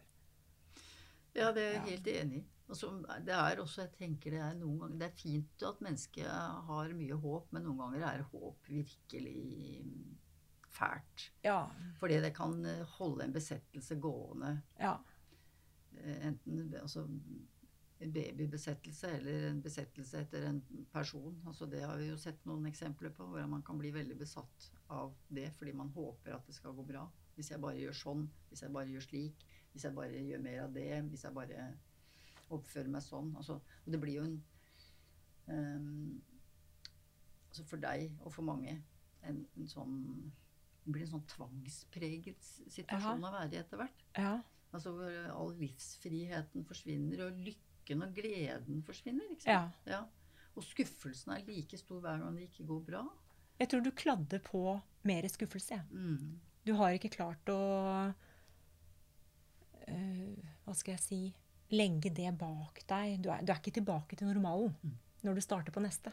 Ja, det er jeg helt enig i. Altså, det er også, jeg tenker det er noen ganger Det er fint at mennesket har mye håp, men noen ganger er håp virkelig fælt. Ja. Fordi det kan eh, holde en besettelse gående. ja. eh, Enten altså, en babybesettelse eller en besettelse etter en person. Altså, det har vi jo sett noen eksempler på, hvordan man kan bli veldig besatt av det fordi man håper at det skal gå bra. Hvis jeg bare gjør sånn, hvis jeg bare gjør slik, hvis jeg bare gjør mer av det, hvis jeg bare oppfører meg sånn. Altså, og det blir jo en um, altså For deg og for mange en, en sånn det blir en sånn tvangspreget situasjon situasjon å være i etter hvert. ja. Altså hvor all livsfriheten forsvinner, og lykken og gleden forsvinner. ikke sant? Ja. Ja. Og skuffelsen er like stor hver gang det ikke går bra. Jeg tror du kladder på mer skuffelse. Mm. Du har ikke klart å eh, Hva skal jeg si Legge det bak deg. Du er, du er ikke tilbake til normalen Mm. når du starter på neste.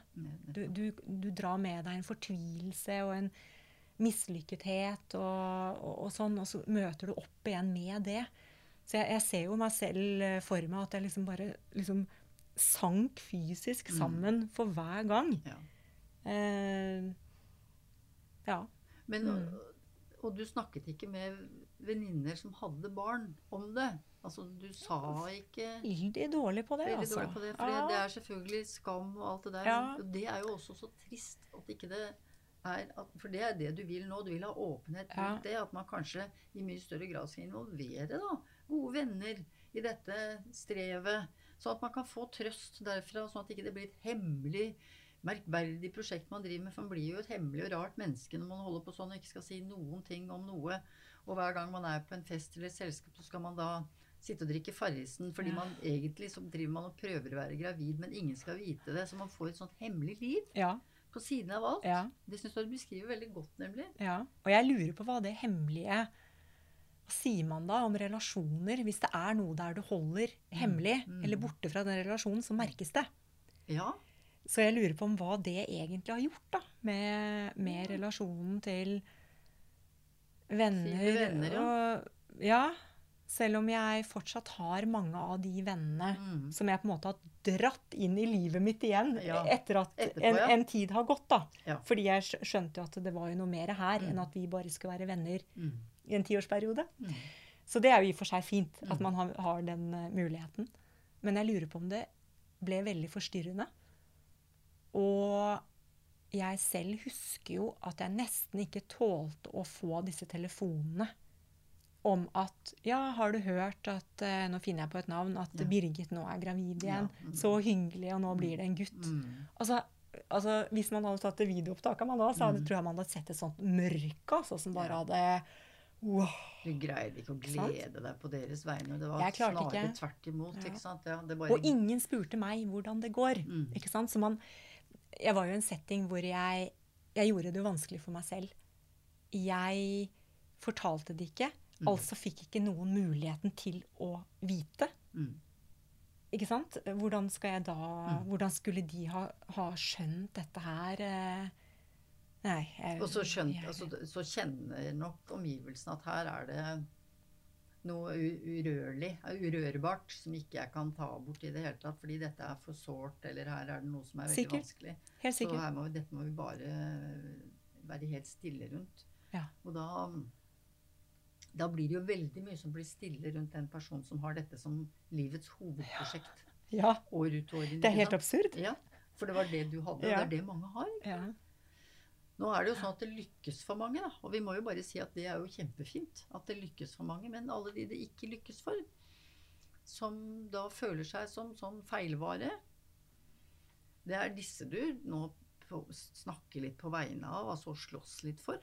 Du, du, du drar med deg en fortvilelse og en mislykkethet og, og, og sånn, og så møter du opp igjen med det. Så jeg, jeg ser jo meg selv eh, for meg at jeg liksom bare liksom sank fysisk Mm. sammen for hver gang. Ja. Eh, ja. Men, Mm. og, og du snakket ikke med venninner som hadde barn om det? Altså, du sa ikke Veldig dårlig på det, Veldig altså. dårlig på det, for Ja. det er selvfølgelig skam og alt det der. Ja. Og det er jo også så trist at ikke det er at, For det er det du vil nå. Du vil ha åpenhet Ja. rundt det. At man kanskje i mye større grad skal involvere da, gode venner i dette strevet. Sånn at man kan få trøst derfra, sånn at ikke det blir et hemmelig, merkverdig prosjekt man driver med. For man blir jo et hemmelig og rart menneske når man holder på sånn og ikke skal si noen ting om noe. Og hver gang man er på en fest eller et selskap, så skal man da sitte og drikke Farrisen, fordi man egentlig så driver man og prøver å være gravid, men ingen skal vite det. Så man får et sånt hemmelig liv Ja, på siden av alt. ja, Det syns jeg du beskriver veldig godt, nemlig. ja. Og jeg lurer på hva det hemmelige Hva sier man da om relasjoner? Hvis det er noe der du holder hemmelig, mm. eller borte fra den relasjonen, så merkes det. Ja. Så jeg lurer på om hva det egentlig har gjort da, med, med relasjonen til venner. Venner, ja. og, Ja, selv om jeg fortsatt har mange av de vennene Mm. som jeg på en måte har dratt inn i livet mitt igjen Ja. etter at Etterpå, en, ja. en tid har gått. da. Ja. Fordi jeg skjønte jo at det var jo noe mer her Mm. enn at vi bare skulle være venner Mm. i en tiårsperiode. Mm. Så det er jo i og for seg fint at Mm. man har, har den uh, muligheten. Men jeg lurer på om det ble veldig forstyrrende. Og jeg selv husker jo at jeg nesten ikke tålte å få disse telefonene om at Ja, har du hørt at uh, Nå finner jeg på et navn. At Ja. Birgit nå er gravid igjen. Ja, mm. Så hyggelig, og nå blir det en gutt. Mm. Altså, altså, Hvis man hadde tatt det videoopptak av meg da, så hadde, Mm. tror jeg man hadde sett et sånt mørke altså, som bare Ja. hadde Wow. Du greide ikke å sant? glede deg på deres vegne. Det var snarere ikke. tvert imot. Ikke sant? Bare, Og ingen spurte meg hvordan det går. Mm. Ikke sant? Så man, jeg var jo i en setting hvor jeg, jeg gjorde det vanskelig for meg selv. Jeg fortalte det ikke, Mm. altså fikk ikke noen muligheten til å vite. Mm. Ikke sant? Hvordan, skal jeg da, Mm. hvordan skulle de ha, ha skjønt dette her? eh? Nei. Jeg, Og så, skjønt, jeg- altså, så kjenner nok omgivelsene at her er det noe urørlig, urørbart, som ikke jeg kan ta bort i det hele tatt. Fordi dette er for sårt, eller her er det noe som er veldig Sikkert. vanskelig. Helt Så her må vi, dette må vi bare være helt stille rundt. Ja. Og da, da blir det jo veldig mye som blir stille rundt den personen som har dette som livets hovedprosjekt. Ja, År ut og år inn. det er helt absurd. Ja, for det var det du hadde, og Ja. det er det mange har. Ja. Nå er det jo sånn at det lykkes for mange, da. Og vi må jo bare si at det er jo kjempefint at det lykkes for mange. Men alle de det ikke lykkes for, som da føler seg som sånn feilvare, det er disse du nå snakker litt på vegne av, altså slåss litt for.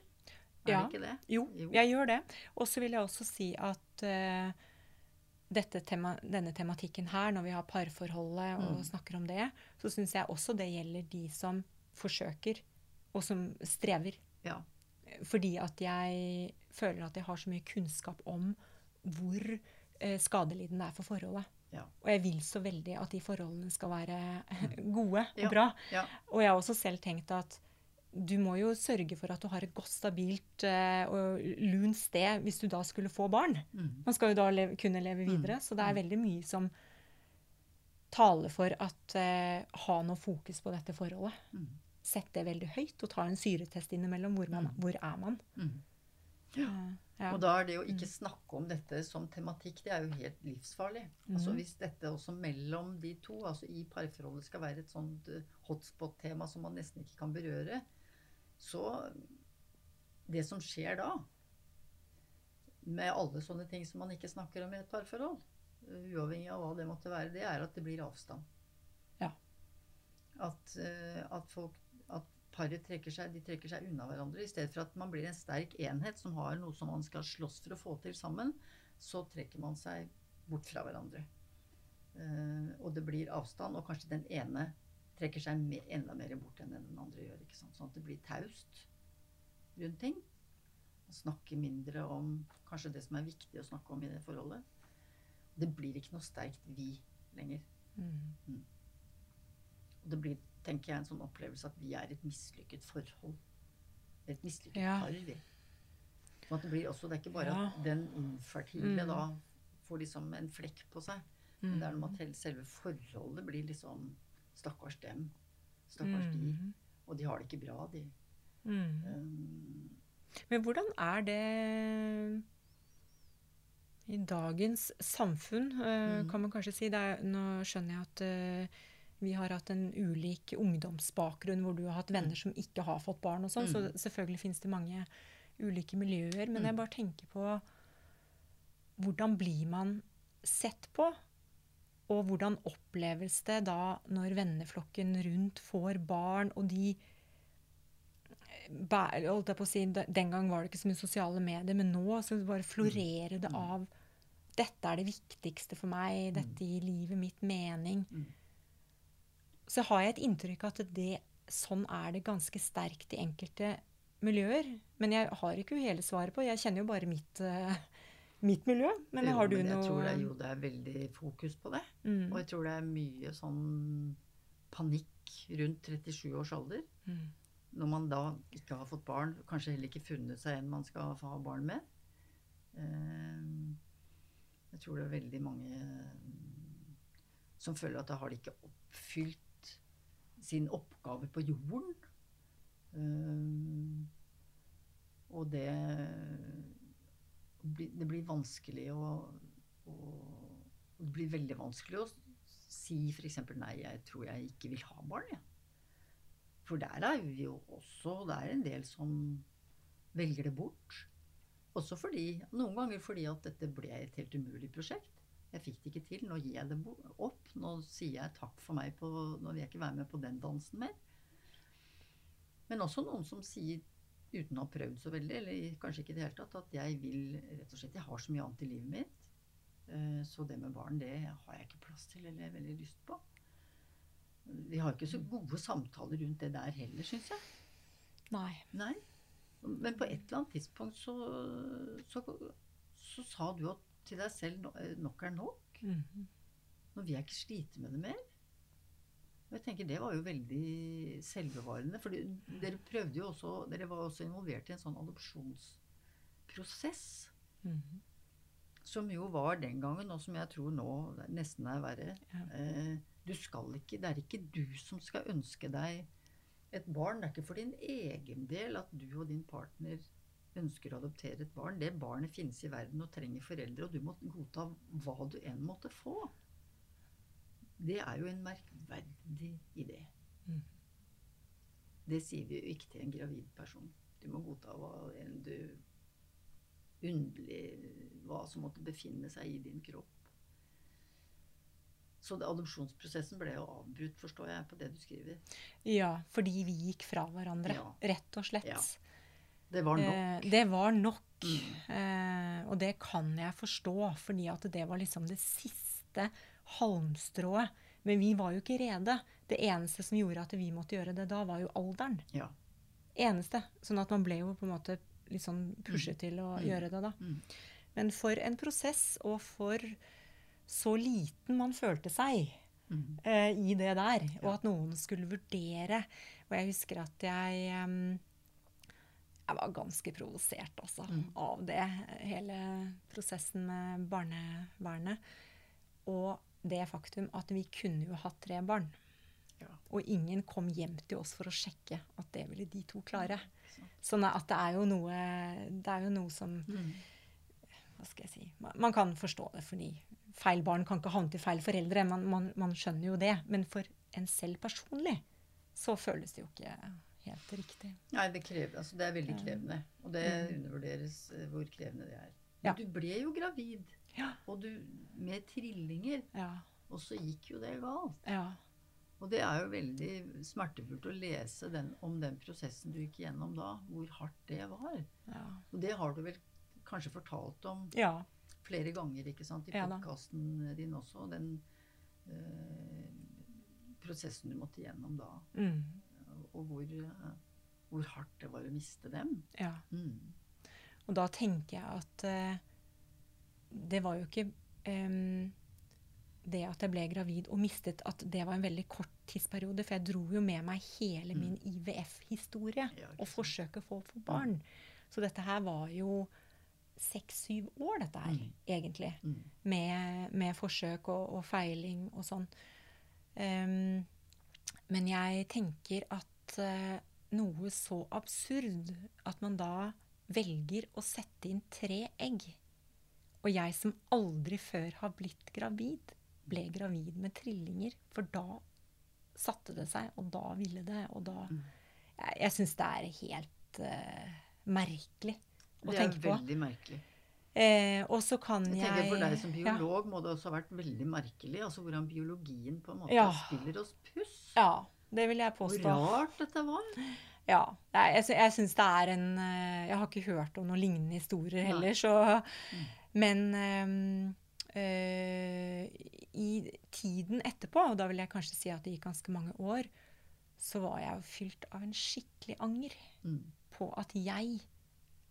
Er Ja. det ikke det? Jo, Jo. jeg gjør det. Og så vil jeg også si at uh, dette tema, denne tematikken her, når vi har parforholdet og Mm. snakker om det, så syns jeg også det gjelder de som forsøker, og som strever. Ja. Fordi at jeg føler at jeg har så mye kunnskap om hvor uh, skadelidende det er for forholdet. Ja. Og jeg vil så veldig at de forholdene skal være gode og bra. ja. Og jeg har også selv tenkt at du må jo sørge for at du har et godt, stabilt eh, og lunt sted hvis du da skulle få barn. Mm. Man skal jo da leve, kunne leve videre. Så det er veldig mye som taler for at uh, ha noe fokus på dette forholdet. Mm. Sett det veldig høyt, og ta en syretest innimellom. Hvor, man, Mm. hvor er man? Mm. Eh, ja. Og da er det å ikke snakke om dette som tematikk, det er jo helt livsfarlig. Altså Mhm. Hvis dette også mellom de to, altså i parforholdet, skal være et sånt eh, hotspot-tema som man nesten ikke kan berøre, så Det som skjer da, med alle sånne ting som man ikke snakker om i et parforhold, uavhengig av hva det måtte være, det er at det blir avstand. Ja. At, eh, at folk at paret trekker seg, de trekker seg unna hverandre. I stedet for at man blir en sterk enhet som har noe som man skal slåss for å få til sammen, så trekker man seg bort fra hverandre. Eh, og det blir avstand, og kanskje den ene trekker seg me enda mer bort enn den andre gjør. ikke sant? Sånn at det blir taust rundt ting. Og snakke mindre om kanskje det som er viktig å snakke om i det forholdet. Det blir ikke noe sterkt vi lenger. Mm. Og det blir, tenker jeg, en sånn opplevelse at vi er et mislykket forhold. Et mislykket Ja. par, vi. Sånn at det blir også, det er ikke bare Ja. at den infertile Mm. da får liksom en flekk på seg. Men det er noe med at selve forholdet blir liksom Stakkars dem. Stakkars de. Mm. Og de har det ikke bra, de. Mm. Um, Men hvordan er det i dagens samfunn, eh, Mm. kan man kanskje si? Det er, nå skjønner jeg at uh, vi har hatt en ulik ungdomsbakgrunn, hvor du har hatt venner som ikke har fått barn og sånn, så Mm. selvfølgelig finnes det mange ulike miljøer. Men jeg bare tenker på hvordan blir man sett på? Og hvordan oppleves det da når venneflokken rundt får barn, og de holdt jeg på å si, Den gang var det ikke så mye sosiale medier, men nå så bare florerer det Mm. av Dette er det viktigste for meg. Dette gir livet mitt mening. Mm. Så har jeg et inntrykk av at det, sånn er det ganske sterkt i enkelte miljøer. Men jeg har ikke hele svaret på. Jeg kjenner jo bare mitt, eh, mitt miljø. Men jo, har du men jeg noe tror det, jo, det er veldig fokus på det. Mm. Og jeg tror det er mye sånn panikk rundt 37 års alder. Mm. Når man da ikke har fått barn, kanskje heller ikke funnet seg en man skal ha barn med. Eh, Jeg tror det er veldig mange mm, som føler at da har de ikke oppfylt sin oppgave på jorden. Um, og det Det blir vanskelig å, å Det blir veldig vanskelig å si f.eks.: Nei, jeg tror jeg ikke vil ha barn, jeg. For der er vi jo også Det er en del som velger det bort. Også fordi, noen ganger fordi at dette ble et helt umulig prosjekt. Jeg fikk det ikke til. Nå gir jeg det opp. Nå sier jeg takk for meg. På, nå vil jeg ikke være med på den dansen mer. Men også noen som sier, uten å ha prøvd så veldig, eller kanskje ikke i det hele tatt, at jeg vil rett og slett Jeg har så mye annet i livet mitt. Eh, så det med barn, det har jeg ikke plass til eller veldig lyst på. Vi har ikke så gode samtaler rundt det der heller, syns jeg. Nei. Nei. Men på et eller annet tidspunkt så, så, så sa du til deg selv eh, nok er nok. Mm -hmm. Nå vil jeg ikke slite med det mer. Og jeg tenker Det var jo veldig selvbevarende. For dere prøvde jo også Dere var også involvert i en sånn adopsjonsprosess. Mm -hmm. Som jo var den gangen, og som jeg tror nå nesten er verre. Ja. Eh, du skal ikke, det er ikke du som skal ønske deg et barn. Det er ikke for din egen del at du og din partner ønsker å adoptere et barn. Det barnet finnes i verden og trenger foreldre, og du må godta hva du enn måtte få. Det er jo en merkverdig idé. Mm. Det sier vi jo ikke til en gravid person. Du må godta hva enn du Underlig hva som måtte befinne seg i din kropp. Så det, adopsjonsprosessen ble jo avbrutt, forstår jeg, på det du skriver. Ja, fordi vi gikk fra hverandre, Ja. rett og slett. Ja. Det var nok. Eh, det var nok. Mm. Eh, og det kan jeg forstå, fordi at det var liksom det siste halmstrået. Men vi var jo ikke rede. Det eneste som gjorde at vi måtte gjøre det da, var jo alderen. Ja. Eneste. Sånn at man ble jo på en måte litt sånn pushet til å Mm. gjøre det da. Mm. Men for en prosess, og for så liten man følte seg Mm. eh, i det der, og at noen skulle vurdere Og jeg husker at jeg um, Jeg var ganske provosert, altså, Mm. av det. Hele prosessen med barnevernet. Og det faktum at vi kunne jo hatt tre barn. Ja. Og ingen kom hjem til oss for å sjekke at det ville de to klare. Sånn at det er jo noe, det er jo noe som Mm. hva skal jeg si Man, man kan forstå det, fordi feil barn kan ikke havne til feil foreldre. Man, man, man skjønner jo det. Men for en selv personlig så føles det jo ikke helt riktig. Nei, det, krever, altså det er veldig krevende. Og det Mm. undervurderes eh, hvor krevende det er. Ja. Men du ble jo gravid, Ja. og du med trillinger, Ja. og så gikk jo det galt. Ja. Og det er jo veldig smertefullt å lese den, om den prosessen du gikk gjennom da, hvor hardt det var. Ja. Og det har du vel kanskje fortalt om ja. flere ganger ikke sant, i podkasten din også. Den øh, prosessen du måtte gjennom da. Mm. Og hvor, eh, hvor hardt det var å miste dem. ja. Mm. Og da tenker jeg at eh, det var jo ikke um, det at jeg ble gravid og mistet at det var en veldig kort tidsperiode. For jeg dro jo med meg hele min IVF-historie Ja, ikke og forsøket å få få barn. Så dette her var jo seks-syv år, dette her, Mm. egentlig. Mm. Med, med forsøk og, og feiling og sånn. Um, men jeg tenker at uh, noe så absurd at man da velger å sette inn tre egg. Og jeg som aldri før har blitt gravid, ble gravid med trillinger. For da satte det seg, og da ville det, og da Mm. Jeg, jeg syns det er helt uh, merkelig å tenke på. Det er veldig merkelig. Eh, og så kan Jeg jeg, tenker For deg som ja. biolog må det også ha vært veldig merkelig. altså Hvordan biologien på en måte Ja. spiller oss puss. Ja, det vil jeg påstå. Hvor rart dette var. Ja. Jeg, jeg syns det er en eh, Jeg har ikke hørt om noen lignende historier heller, så Men ehm, eh, i tiden etterpå, og da vil jeg kanskje si at det gikk ganske mange år, så var jeg jo fylt av en skikkelig anger Mm. på at jeg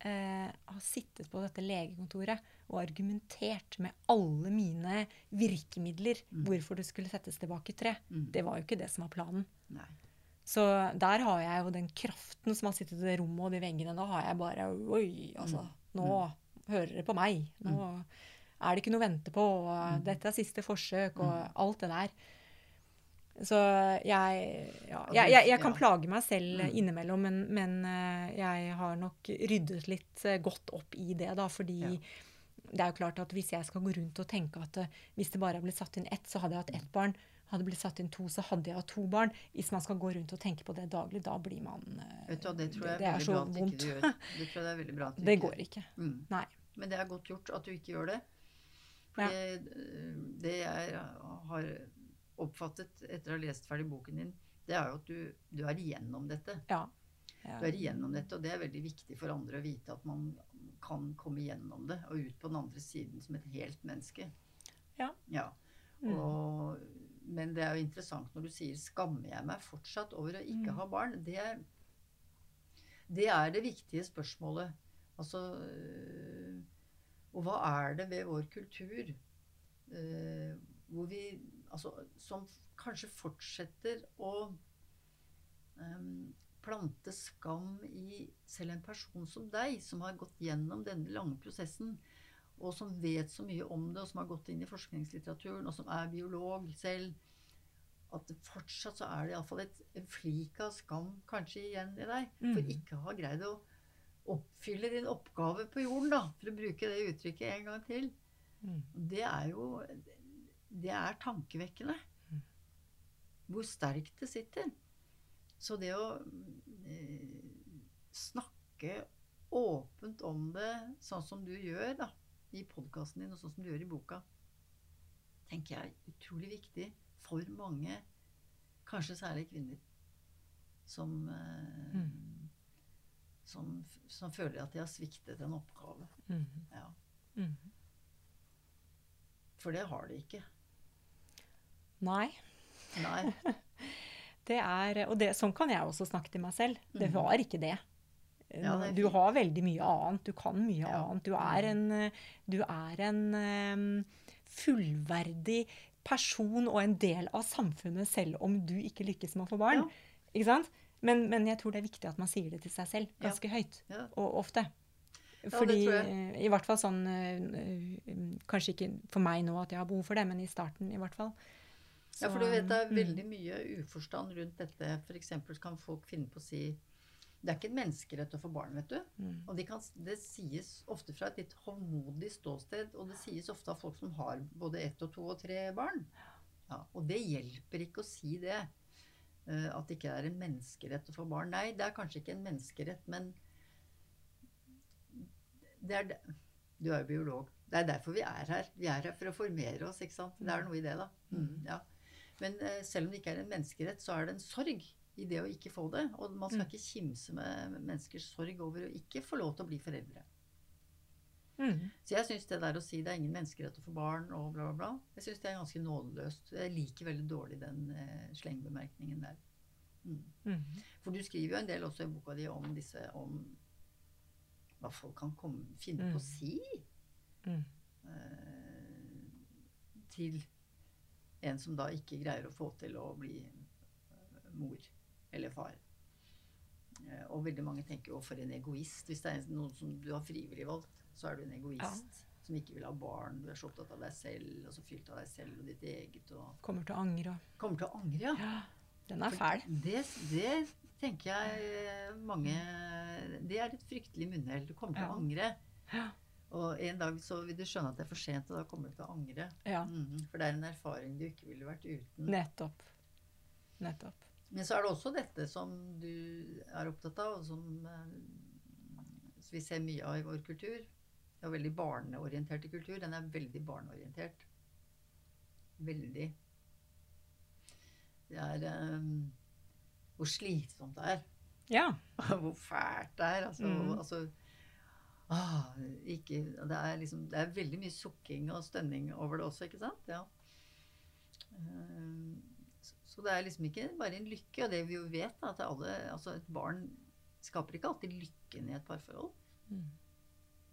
eh, har sittet på dette legekontoret og argumentert med alle mine virkemidler Mm. hvorfor det skulle settes tilbake tre. Mm. Det var jo ikke det som var planen. Nei. Så der har jeg jo den kraften som har sittet i det rommet og de veggene. Da har jeg bare Oi, altså. Mm. Nå hører dere på meg. Nå er det ikke noe å vente på, og Mm. dette er siste forsøk, og Mm. alt det der. Så jeg Ja, jeg, jeg, jeg kan ja. plage meg selv Mm. innimellom, men, men eh, jeg har nok ryddet litt eh, godt opp i det, da, fordi Ja. det er jo klart at hvis jeg skal gå rundt og tenke at eh, hvis det bare har blitt satt inn ett, så hadde jeg hatt ett barn. Hadde blitt satt inn to, så hadde jeg hatt to barn. Hvis man skal gå rundt og tenke på det daglig, da blir man eh, Vet du det tror jeg det er er veldig så vondt. Det tror jeg det er veldig bra at du Det ikke går ikke. Mm. Nei. Men det er godt gjort at du ikke gjør det. For Ja. det, det jeg har oppfattet etter å ha lest ferdig boken din, det er jo at du, du er igjennom dette. Ja. Du er igjennom dette, og det er veldig viktig for andre å vite at man kan komme igjennom det og ut på den andre siden som et helt menneske. Ja. ja. Mm. Og, men det er jo interessant når du sier 'skammer jeg meg fortsatt over å ikke Mm. ha barn'? Det det er det viktige spørsmålet. Altså øh, Og hva er det ved vår kultur øh, hvor vi Altså som kanskje fortsetter å um, plante skam i selv en person som deg, som har gått gjennom denne lange prosessen, og som vet så mye om det, og som har gått inn i forskningslitteraturen, og som er biolog selv, at det fortsatt så er det iallfall en flik av skam kanskje igjen i deg, for Mm. ikke å ha greid å oppfylle din oppgave på jorden, da, for å bruke det uttrykket en gang til. Mm. Det er jo Det er tankevekkende. Mm. Hvor sterkt det sitter. Så det å eh, snakke åpent om det, sånn som du gjør da, i podkasten din, og sånn som du gjør i boka, tenker jeg er utrolig viktig for mange, kanskje særlig kvinner, som, eh, Mm. som, som føler at de har sviktet en oppgave. Mm. Ja. Mm. For det har de ikke. Nei. Nei. Det er, og det, sånn kan jeg også snakke til meg selv. Det Mhm. var ikke det. Ja, er du har veldig mye annet. Du kan mye Ja. annet. Du er en, eh, du er en um, fullverdig person og en del av samfunnet selv om du ikke lykkes med å få barn. Ja. Ikke sant? Men, men jeg tror det er viktig at man sier det til seg selv Ja. ganske høyt og ofte. Fordi eh, I hvert fall sånn eh, eh, Kanskje ikke for meg nå at jeg har behov for det, men i starten i hvert fall. Ja, for du vet det er mm. veldig mye uforstand rundt dette. For kan folk finne på å si Det er ikke en menneskerett å få barn, vet du. Mm. Og de kan, det sies ofte fra et litt hovmodig ståsted, og det sies ofte av folk som har både ett og to og tre barn. Ja, og det hjelper ikke å si det. eh, At det ikke er en menneskerett å få barn. Nei, det er kanskje ikke en menneskerett, men det er det. Du er jo biolog. Det er derfor vi er her. Vi er her for å formere oss, ikke sant. Det er noe i det, da. Mm, ja. Men eh, selv om det ikke er en menneskerett, så er det en sorg i det å ikke få det. Og man skal Mm. ikke kimse med menneskers sorg over å ikke få lov til å bli foreldre. Mm. Så jeg syns det der å si det er ingen menneskerett å få barn og bla, bla, bla, jeg syns det er ganske nådeløst. Jeg liker veldig dårlig den eh, slengbemerkningen der. Mm. Mm. For du skriver jo en del også i boka di om disse om hva folk kan komme, finne på Mm. å si Mm. eh, til en som da ikke greier å få til å bli mor. mor eller far. Eh, og veldig mange tenker jo for en egoist. Hvis det er noen som du har frivillig valgt, så er du en egoist. Ja. Som ikke vil ha barn. Du er så opptatt av deg selv, og så fylt av deg selv og ditt eget. Og Kommer til å angre kommer til å angre, ja. Ja, den er fæl. Det, det tenker jeg eh, mange Det er et fryktelig munnhell. Du kommer til Ja. å angre. Ja. Og en dag så vil du skjønne at det er for sent, og da kommer du til å angre. Ja, Mhm, For det er en erfaring du ikke ville vært uten. nettopp. Nettopp. Men så er det også dette som du er opptatt av, og som eh, som vi ser mye av i vår kultur. Det er veldig barneorientert i kultur. Den er veldig barneorientert. Veldig. Det er um, hvor slitsomt det er. Ja. hvor fælt det er. Altså, Mm. altså ah, ikke, det, er liksom, det er veldig mye sukking og stønning over det også, ikke sant? Ja. Eh, så, det er liksom ikke bare en lykke. Og det vi jo vet, da, at alle, altså et barn skaper ikke alltid lykken i et parforhold. Mm.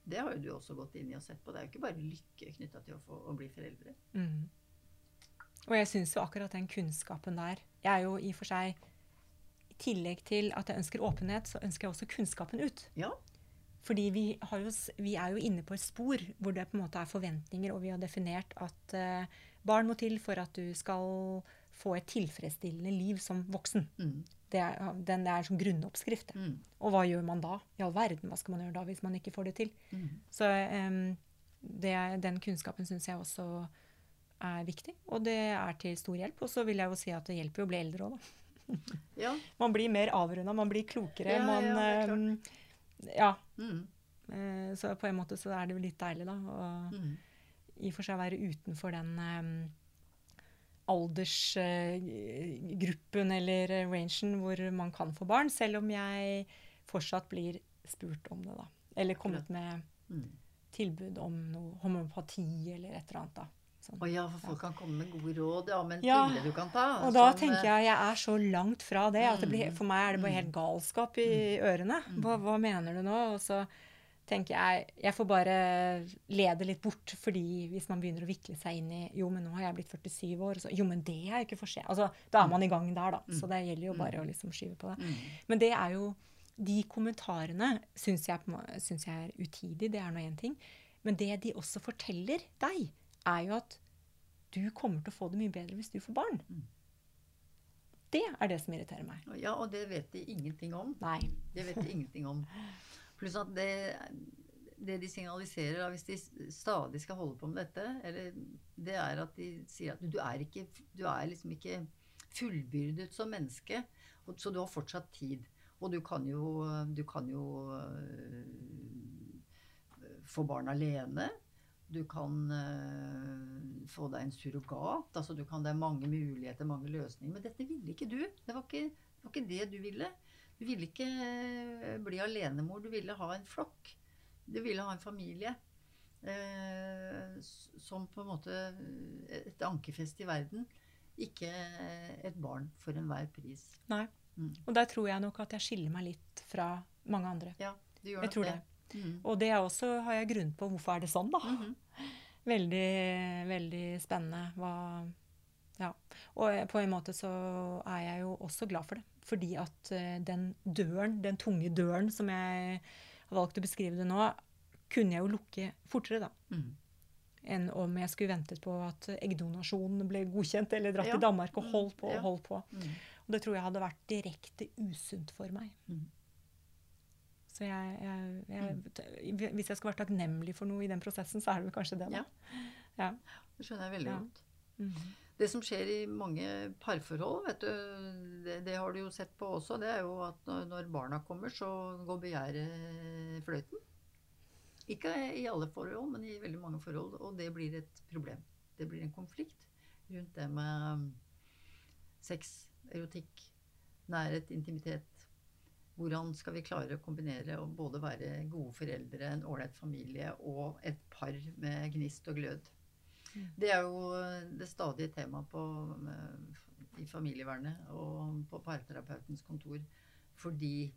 Det har jo du også gått inn i og sett på. Det er jo ikke bare lykke knytta til å, få, å bli foreldre. Mm. Og jeg syns jo akkurat den kunnskapen der Jeg er jo i og for seg I tillegg til at jeg ønsker åpenhet, så ønsker jeg også kunnskapen ut. Ja. Fordi vi, har jo, vi er jo inne på et spor hvor det på en måte er forventninger, og vi har definert at eh, barn må til for at du skal få et tilfredsstillende liv som voksen. Mm. Det er, den er som grunnoppskrift. Mm. Og hva gjør man da? I all verden, hva skal man gjøre da hvis man ikke får det til? Mm. Så um, det, den kunnskapen syns jeg også er viktig, og det er til stor hjelp. Og så vil jeg jo si at det hjelper jo å bli eldre òg, da. Ja. Man blir mer avrunda, man blir klokere. Ja, man, ja, det er ja, Mm. eh, så på en måte så er det jo litt deilig, da. Å Mm. i og for seg være utenfor den em, aldersgruppen eller rangen hvor man kan få barn, selv om jeg fortsatt blir spurt om det, da. Eller kommet med Mm. tilbud om noe homopati eller et eller annet. da. Sånn. Oh ja, for folk kan komme med gode råd med en Ja, pille du kan ta. Og da sånn, tenker jeg jeg er så langt fra det at det blir, Mm. for meg er det bare helt galskap i ørene. Hva, hva mener du nå? Og så tenker jeg jeg får bare lede litt bort, fordi hvis man begynner å vikle seg inn i Jo, men nå har jeg blitt 47 år. Så, jo, men det er jo ikke for sent. Altså, da er man i gang der, da. Så det gjelder jo bare å liksom skyve på det. Mm. Men det er jo De kommentarene syns jeg, på syns jeg er utidig. Det er nå én ting. Men det de også forteller deg, er jo at du kommer til å få det mye bedre hvis du får barn. Det er det som irriterer meg. Ja, og det vet de ingenting om. Nei. Det vet de ingenting om. Pluss at det, det de signaliserer, da, hvis de stadig skal holde på med dette, eller, det er at de sier at du er, ikke, du er liksom ikke fullbyrdet som menneske, så du har fortsatt tid. Og du kan jo, du kan jo øh, få barn alene. Du kan øh, få deg en surrogat. altså du kan, Det er mange muligheter, mange løsninger. Men dette ville ikke du. Det var ikke, det var ikke det du ville. Du ville ikke eh, bli alenemor, du ville ha en flokk. Du ville ha en familie. Eh, som på en måte eh, et ankerfeste i verden. Ikke et barn for enhver pris. Nei. Mm. Og der tror jeg nok at jeg skiller meg litt fra mange andre. Ja, du gjør Jeg nok tror det. Mm. Og det er også har jeg grunn på hvorfor er det sånn, da. Mhm. Veldig, veldig spennende. Hva Ja. Og eh, på en måte så er jeg jo også glad for det. Fordi at eh, den døren, den tunge døren som jeg har valgt å beskrive det nå, kunne jeg jo lukke fortere, da. Mm. Enn om jeg skulle ventet på at eggdonasjonen ble godkjent, eller dratt Ja. til Danmark og holdt på og holdt på. Mm. Og det tror jeg hadde vært direkte usunt for meg. Mm. Så jeg, jeg, jeg, hvis jeg skal være takknemlig for noe i den prosessen, så er det vel kanskje det, da. Ja. Det skjønner jeg veldig Ja. godt. Det som skjer i mange parforhold, vet du, det, det har du jo sett på også, det er jo at når barna kommer, så går begjæret fløyten. Ikke i alle forhold, men i veldig mange forhold. Og det blir et problem. Det blir en konflikt rundt det med sex, erotikk, nærhet, intimitet. Hvordan skal vi klare å kombinere og både være gode foreldre, en ålreit familie og et par med gnist og glød? Det er jo det stadige temaet eh, i familievernet og på parterapeutens kontor. Fordi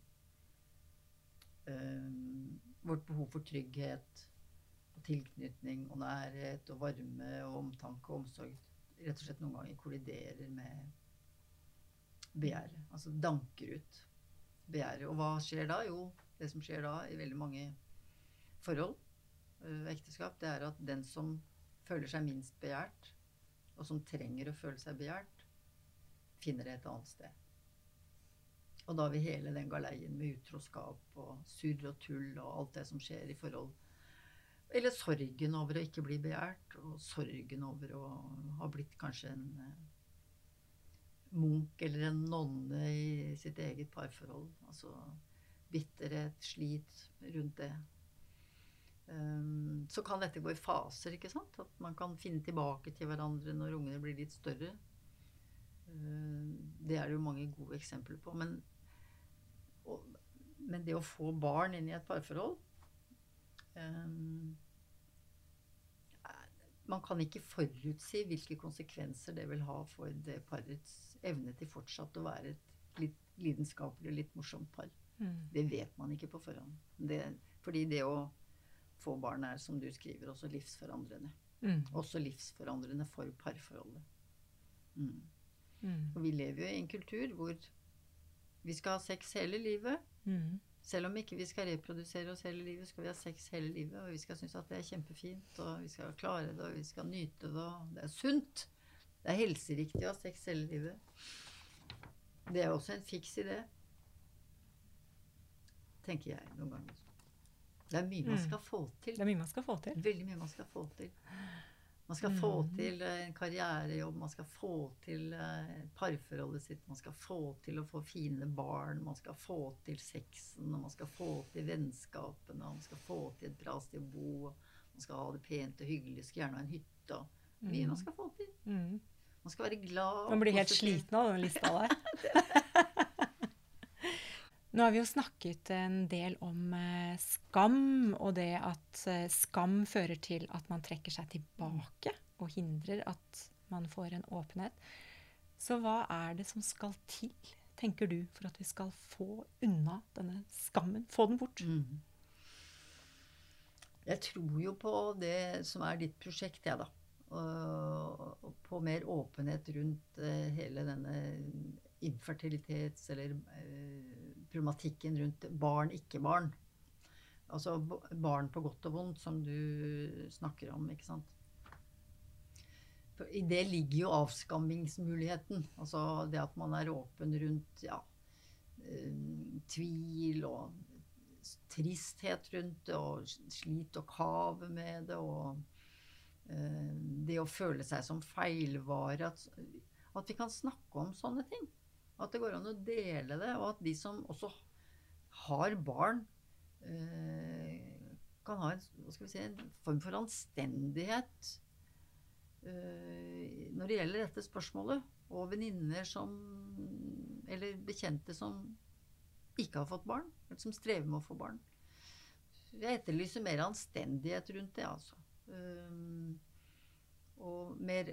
øh, vårt behov for trygghet og tilknytning og nærhet og varme og omtanke og omsorg rett og slett noen ganger kolliderer med begjæret. Altså danker ut begjæret. Og hva skjer da? Jo, det som skjer da i veldig mange forhold, eh, ekteskap, det er at den som føler seg minst begjært, og som trenger å føle seg begjært, finner det et annet sted. Og da vil vi hele den galeien med utroskap og surr og tull og alt det som skjer i forhold. Eller sorgen over å ikke bli begjært, og sorgen over å ha blitt kanskje en eh, munk eller en nonne i sitt eget parforhold. Altså bitterhet, slit rundt det. Um, så kan dette gå i faser, ikke sant? At man kan finne tilbake til hverandre når ungene blir litt større. Um, det er det jo mange gode eksempler på. Men, og, men det å få barn inn i et parforhold um, Man kan ikke forutsi hvilke konsekvenser det vil ha for det parets evne til fortsatt å være et litt lidenskapelig og litt morsomt par. Mm. Det vet man ikke på forhånd. Det, fordi det å få barn er, som du skriver, også livsforandrende. Mm. Også livsforandrende for parforholdet. Mm. Mm. Og vi lever jo i en kultur hvor vi skal ha sex hele livet. Mm. Selv om ikke vi skal reprodusere oss hele livet, skal vi ha sex hele livet. Og vi skal synes at det er kjempefint, og vi skal klare det, og vi skal nyte det. Og det er sunt. Det er helseriktig å ha sex hele livet. Det er også en fiks idé. Tenker jeg noen ganger. Det er mye man Mm. skal få til. Det er mye man skal få til. Veldig mye man skal få til. Man skal få til eh, en karrierejobb, man skal få til eh, parforholdet sitt, man skal få til å få fine barn, man skal få til sexen, og man skal få til vennskapene, og man skal få til et bra sted å bo, man skal ha det pent og hyggelig, skal gjerne ha en hytte. Mye man skal få til. Mm. Man skal være glad. Man blir helt sliten av den lista der. Nå har vi jo snakket en del om eh, skam, og det at eh, skam fører til at man trekker seg tilbake og hindrer at man får en åpenhet. Så hva er det som skal til, tenker du, for at vi skal få unna denne skammen? Få den bort? Mm. Jeg tror jo på det som er ditt prosjekt, jeg, da. Og på mer åpenhet rundt eh, hele denne infertilitets- eller problematikken rundt barn, ikke-barn. Altså barn på godt og vondt, som du snakker om, ikke sant. I det ligger jo avskammingsmuligheten. Altså det at man er åpen rundt ja, eh, tvil og tristhet rundt det, og slit og kave med det, og eh, det å føle seg som feilvare. At, at vi kan snakke om sånne ting. At det går an å dele det, og at de som også har barn, eh, kan ha en, si, en form for anstendighet eh, når det gjelder dette spørsmålet. Og venninner som Eller bekjente som ikke har fått barn, eller som strever med å få barn. Jeg etterlyser mer anstendighet rundt det, altså. Um, og mer,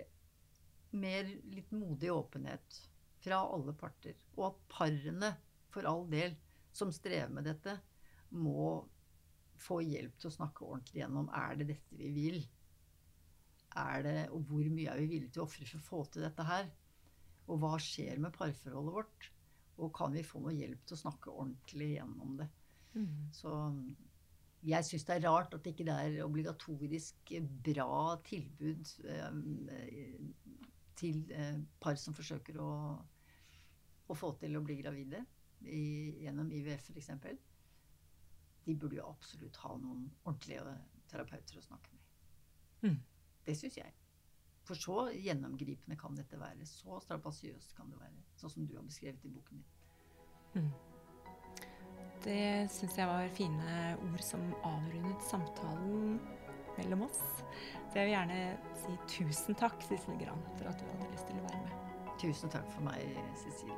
mer litt modig åpenhet fra alle parter. Og at parene, for all del, som strever med dette, må få hjelp til å snakke ordentlig gjennom er det dette vi vil. Er det, og hvor mye er vi villige til å ofre for å få til dette her? Og hva skjer med parforholdet vårt? Og kan vi få noe hjelp til å snakke ordentlig gjennom det? Mm. Så jeg syns det er rart at ikke det er obligatorisk bra tilbud eh, til eh, par som forsøker å, å få til å bli gravide i, gjennom IVF f.eks. De burde jo absolutt ha noen ordentlige terapeuter å snakke med. Mm. Det syns jeg. For så gjennomgripende kan dette være. Så strabasiøst kan det være. Sånn som du har beskrevet i boken din. Det syns jeg var fine ord som avrundet samtalen mellom oss. Så jeg vil gjerne si tusen takk, Sissel Gran, for at du hadde lyst til å være med. Tusen takk for meg, Cecilie.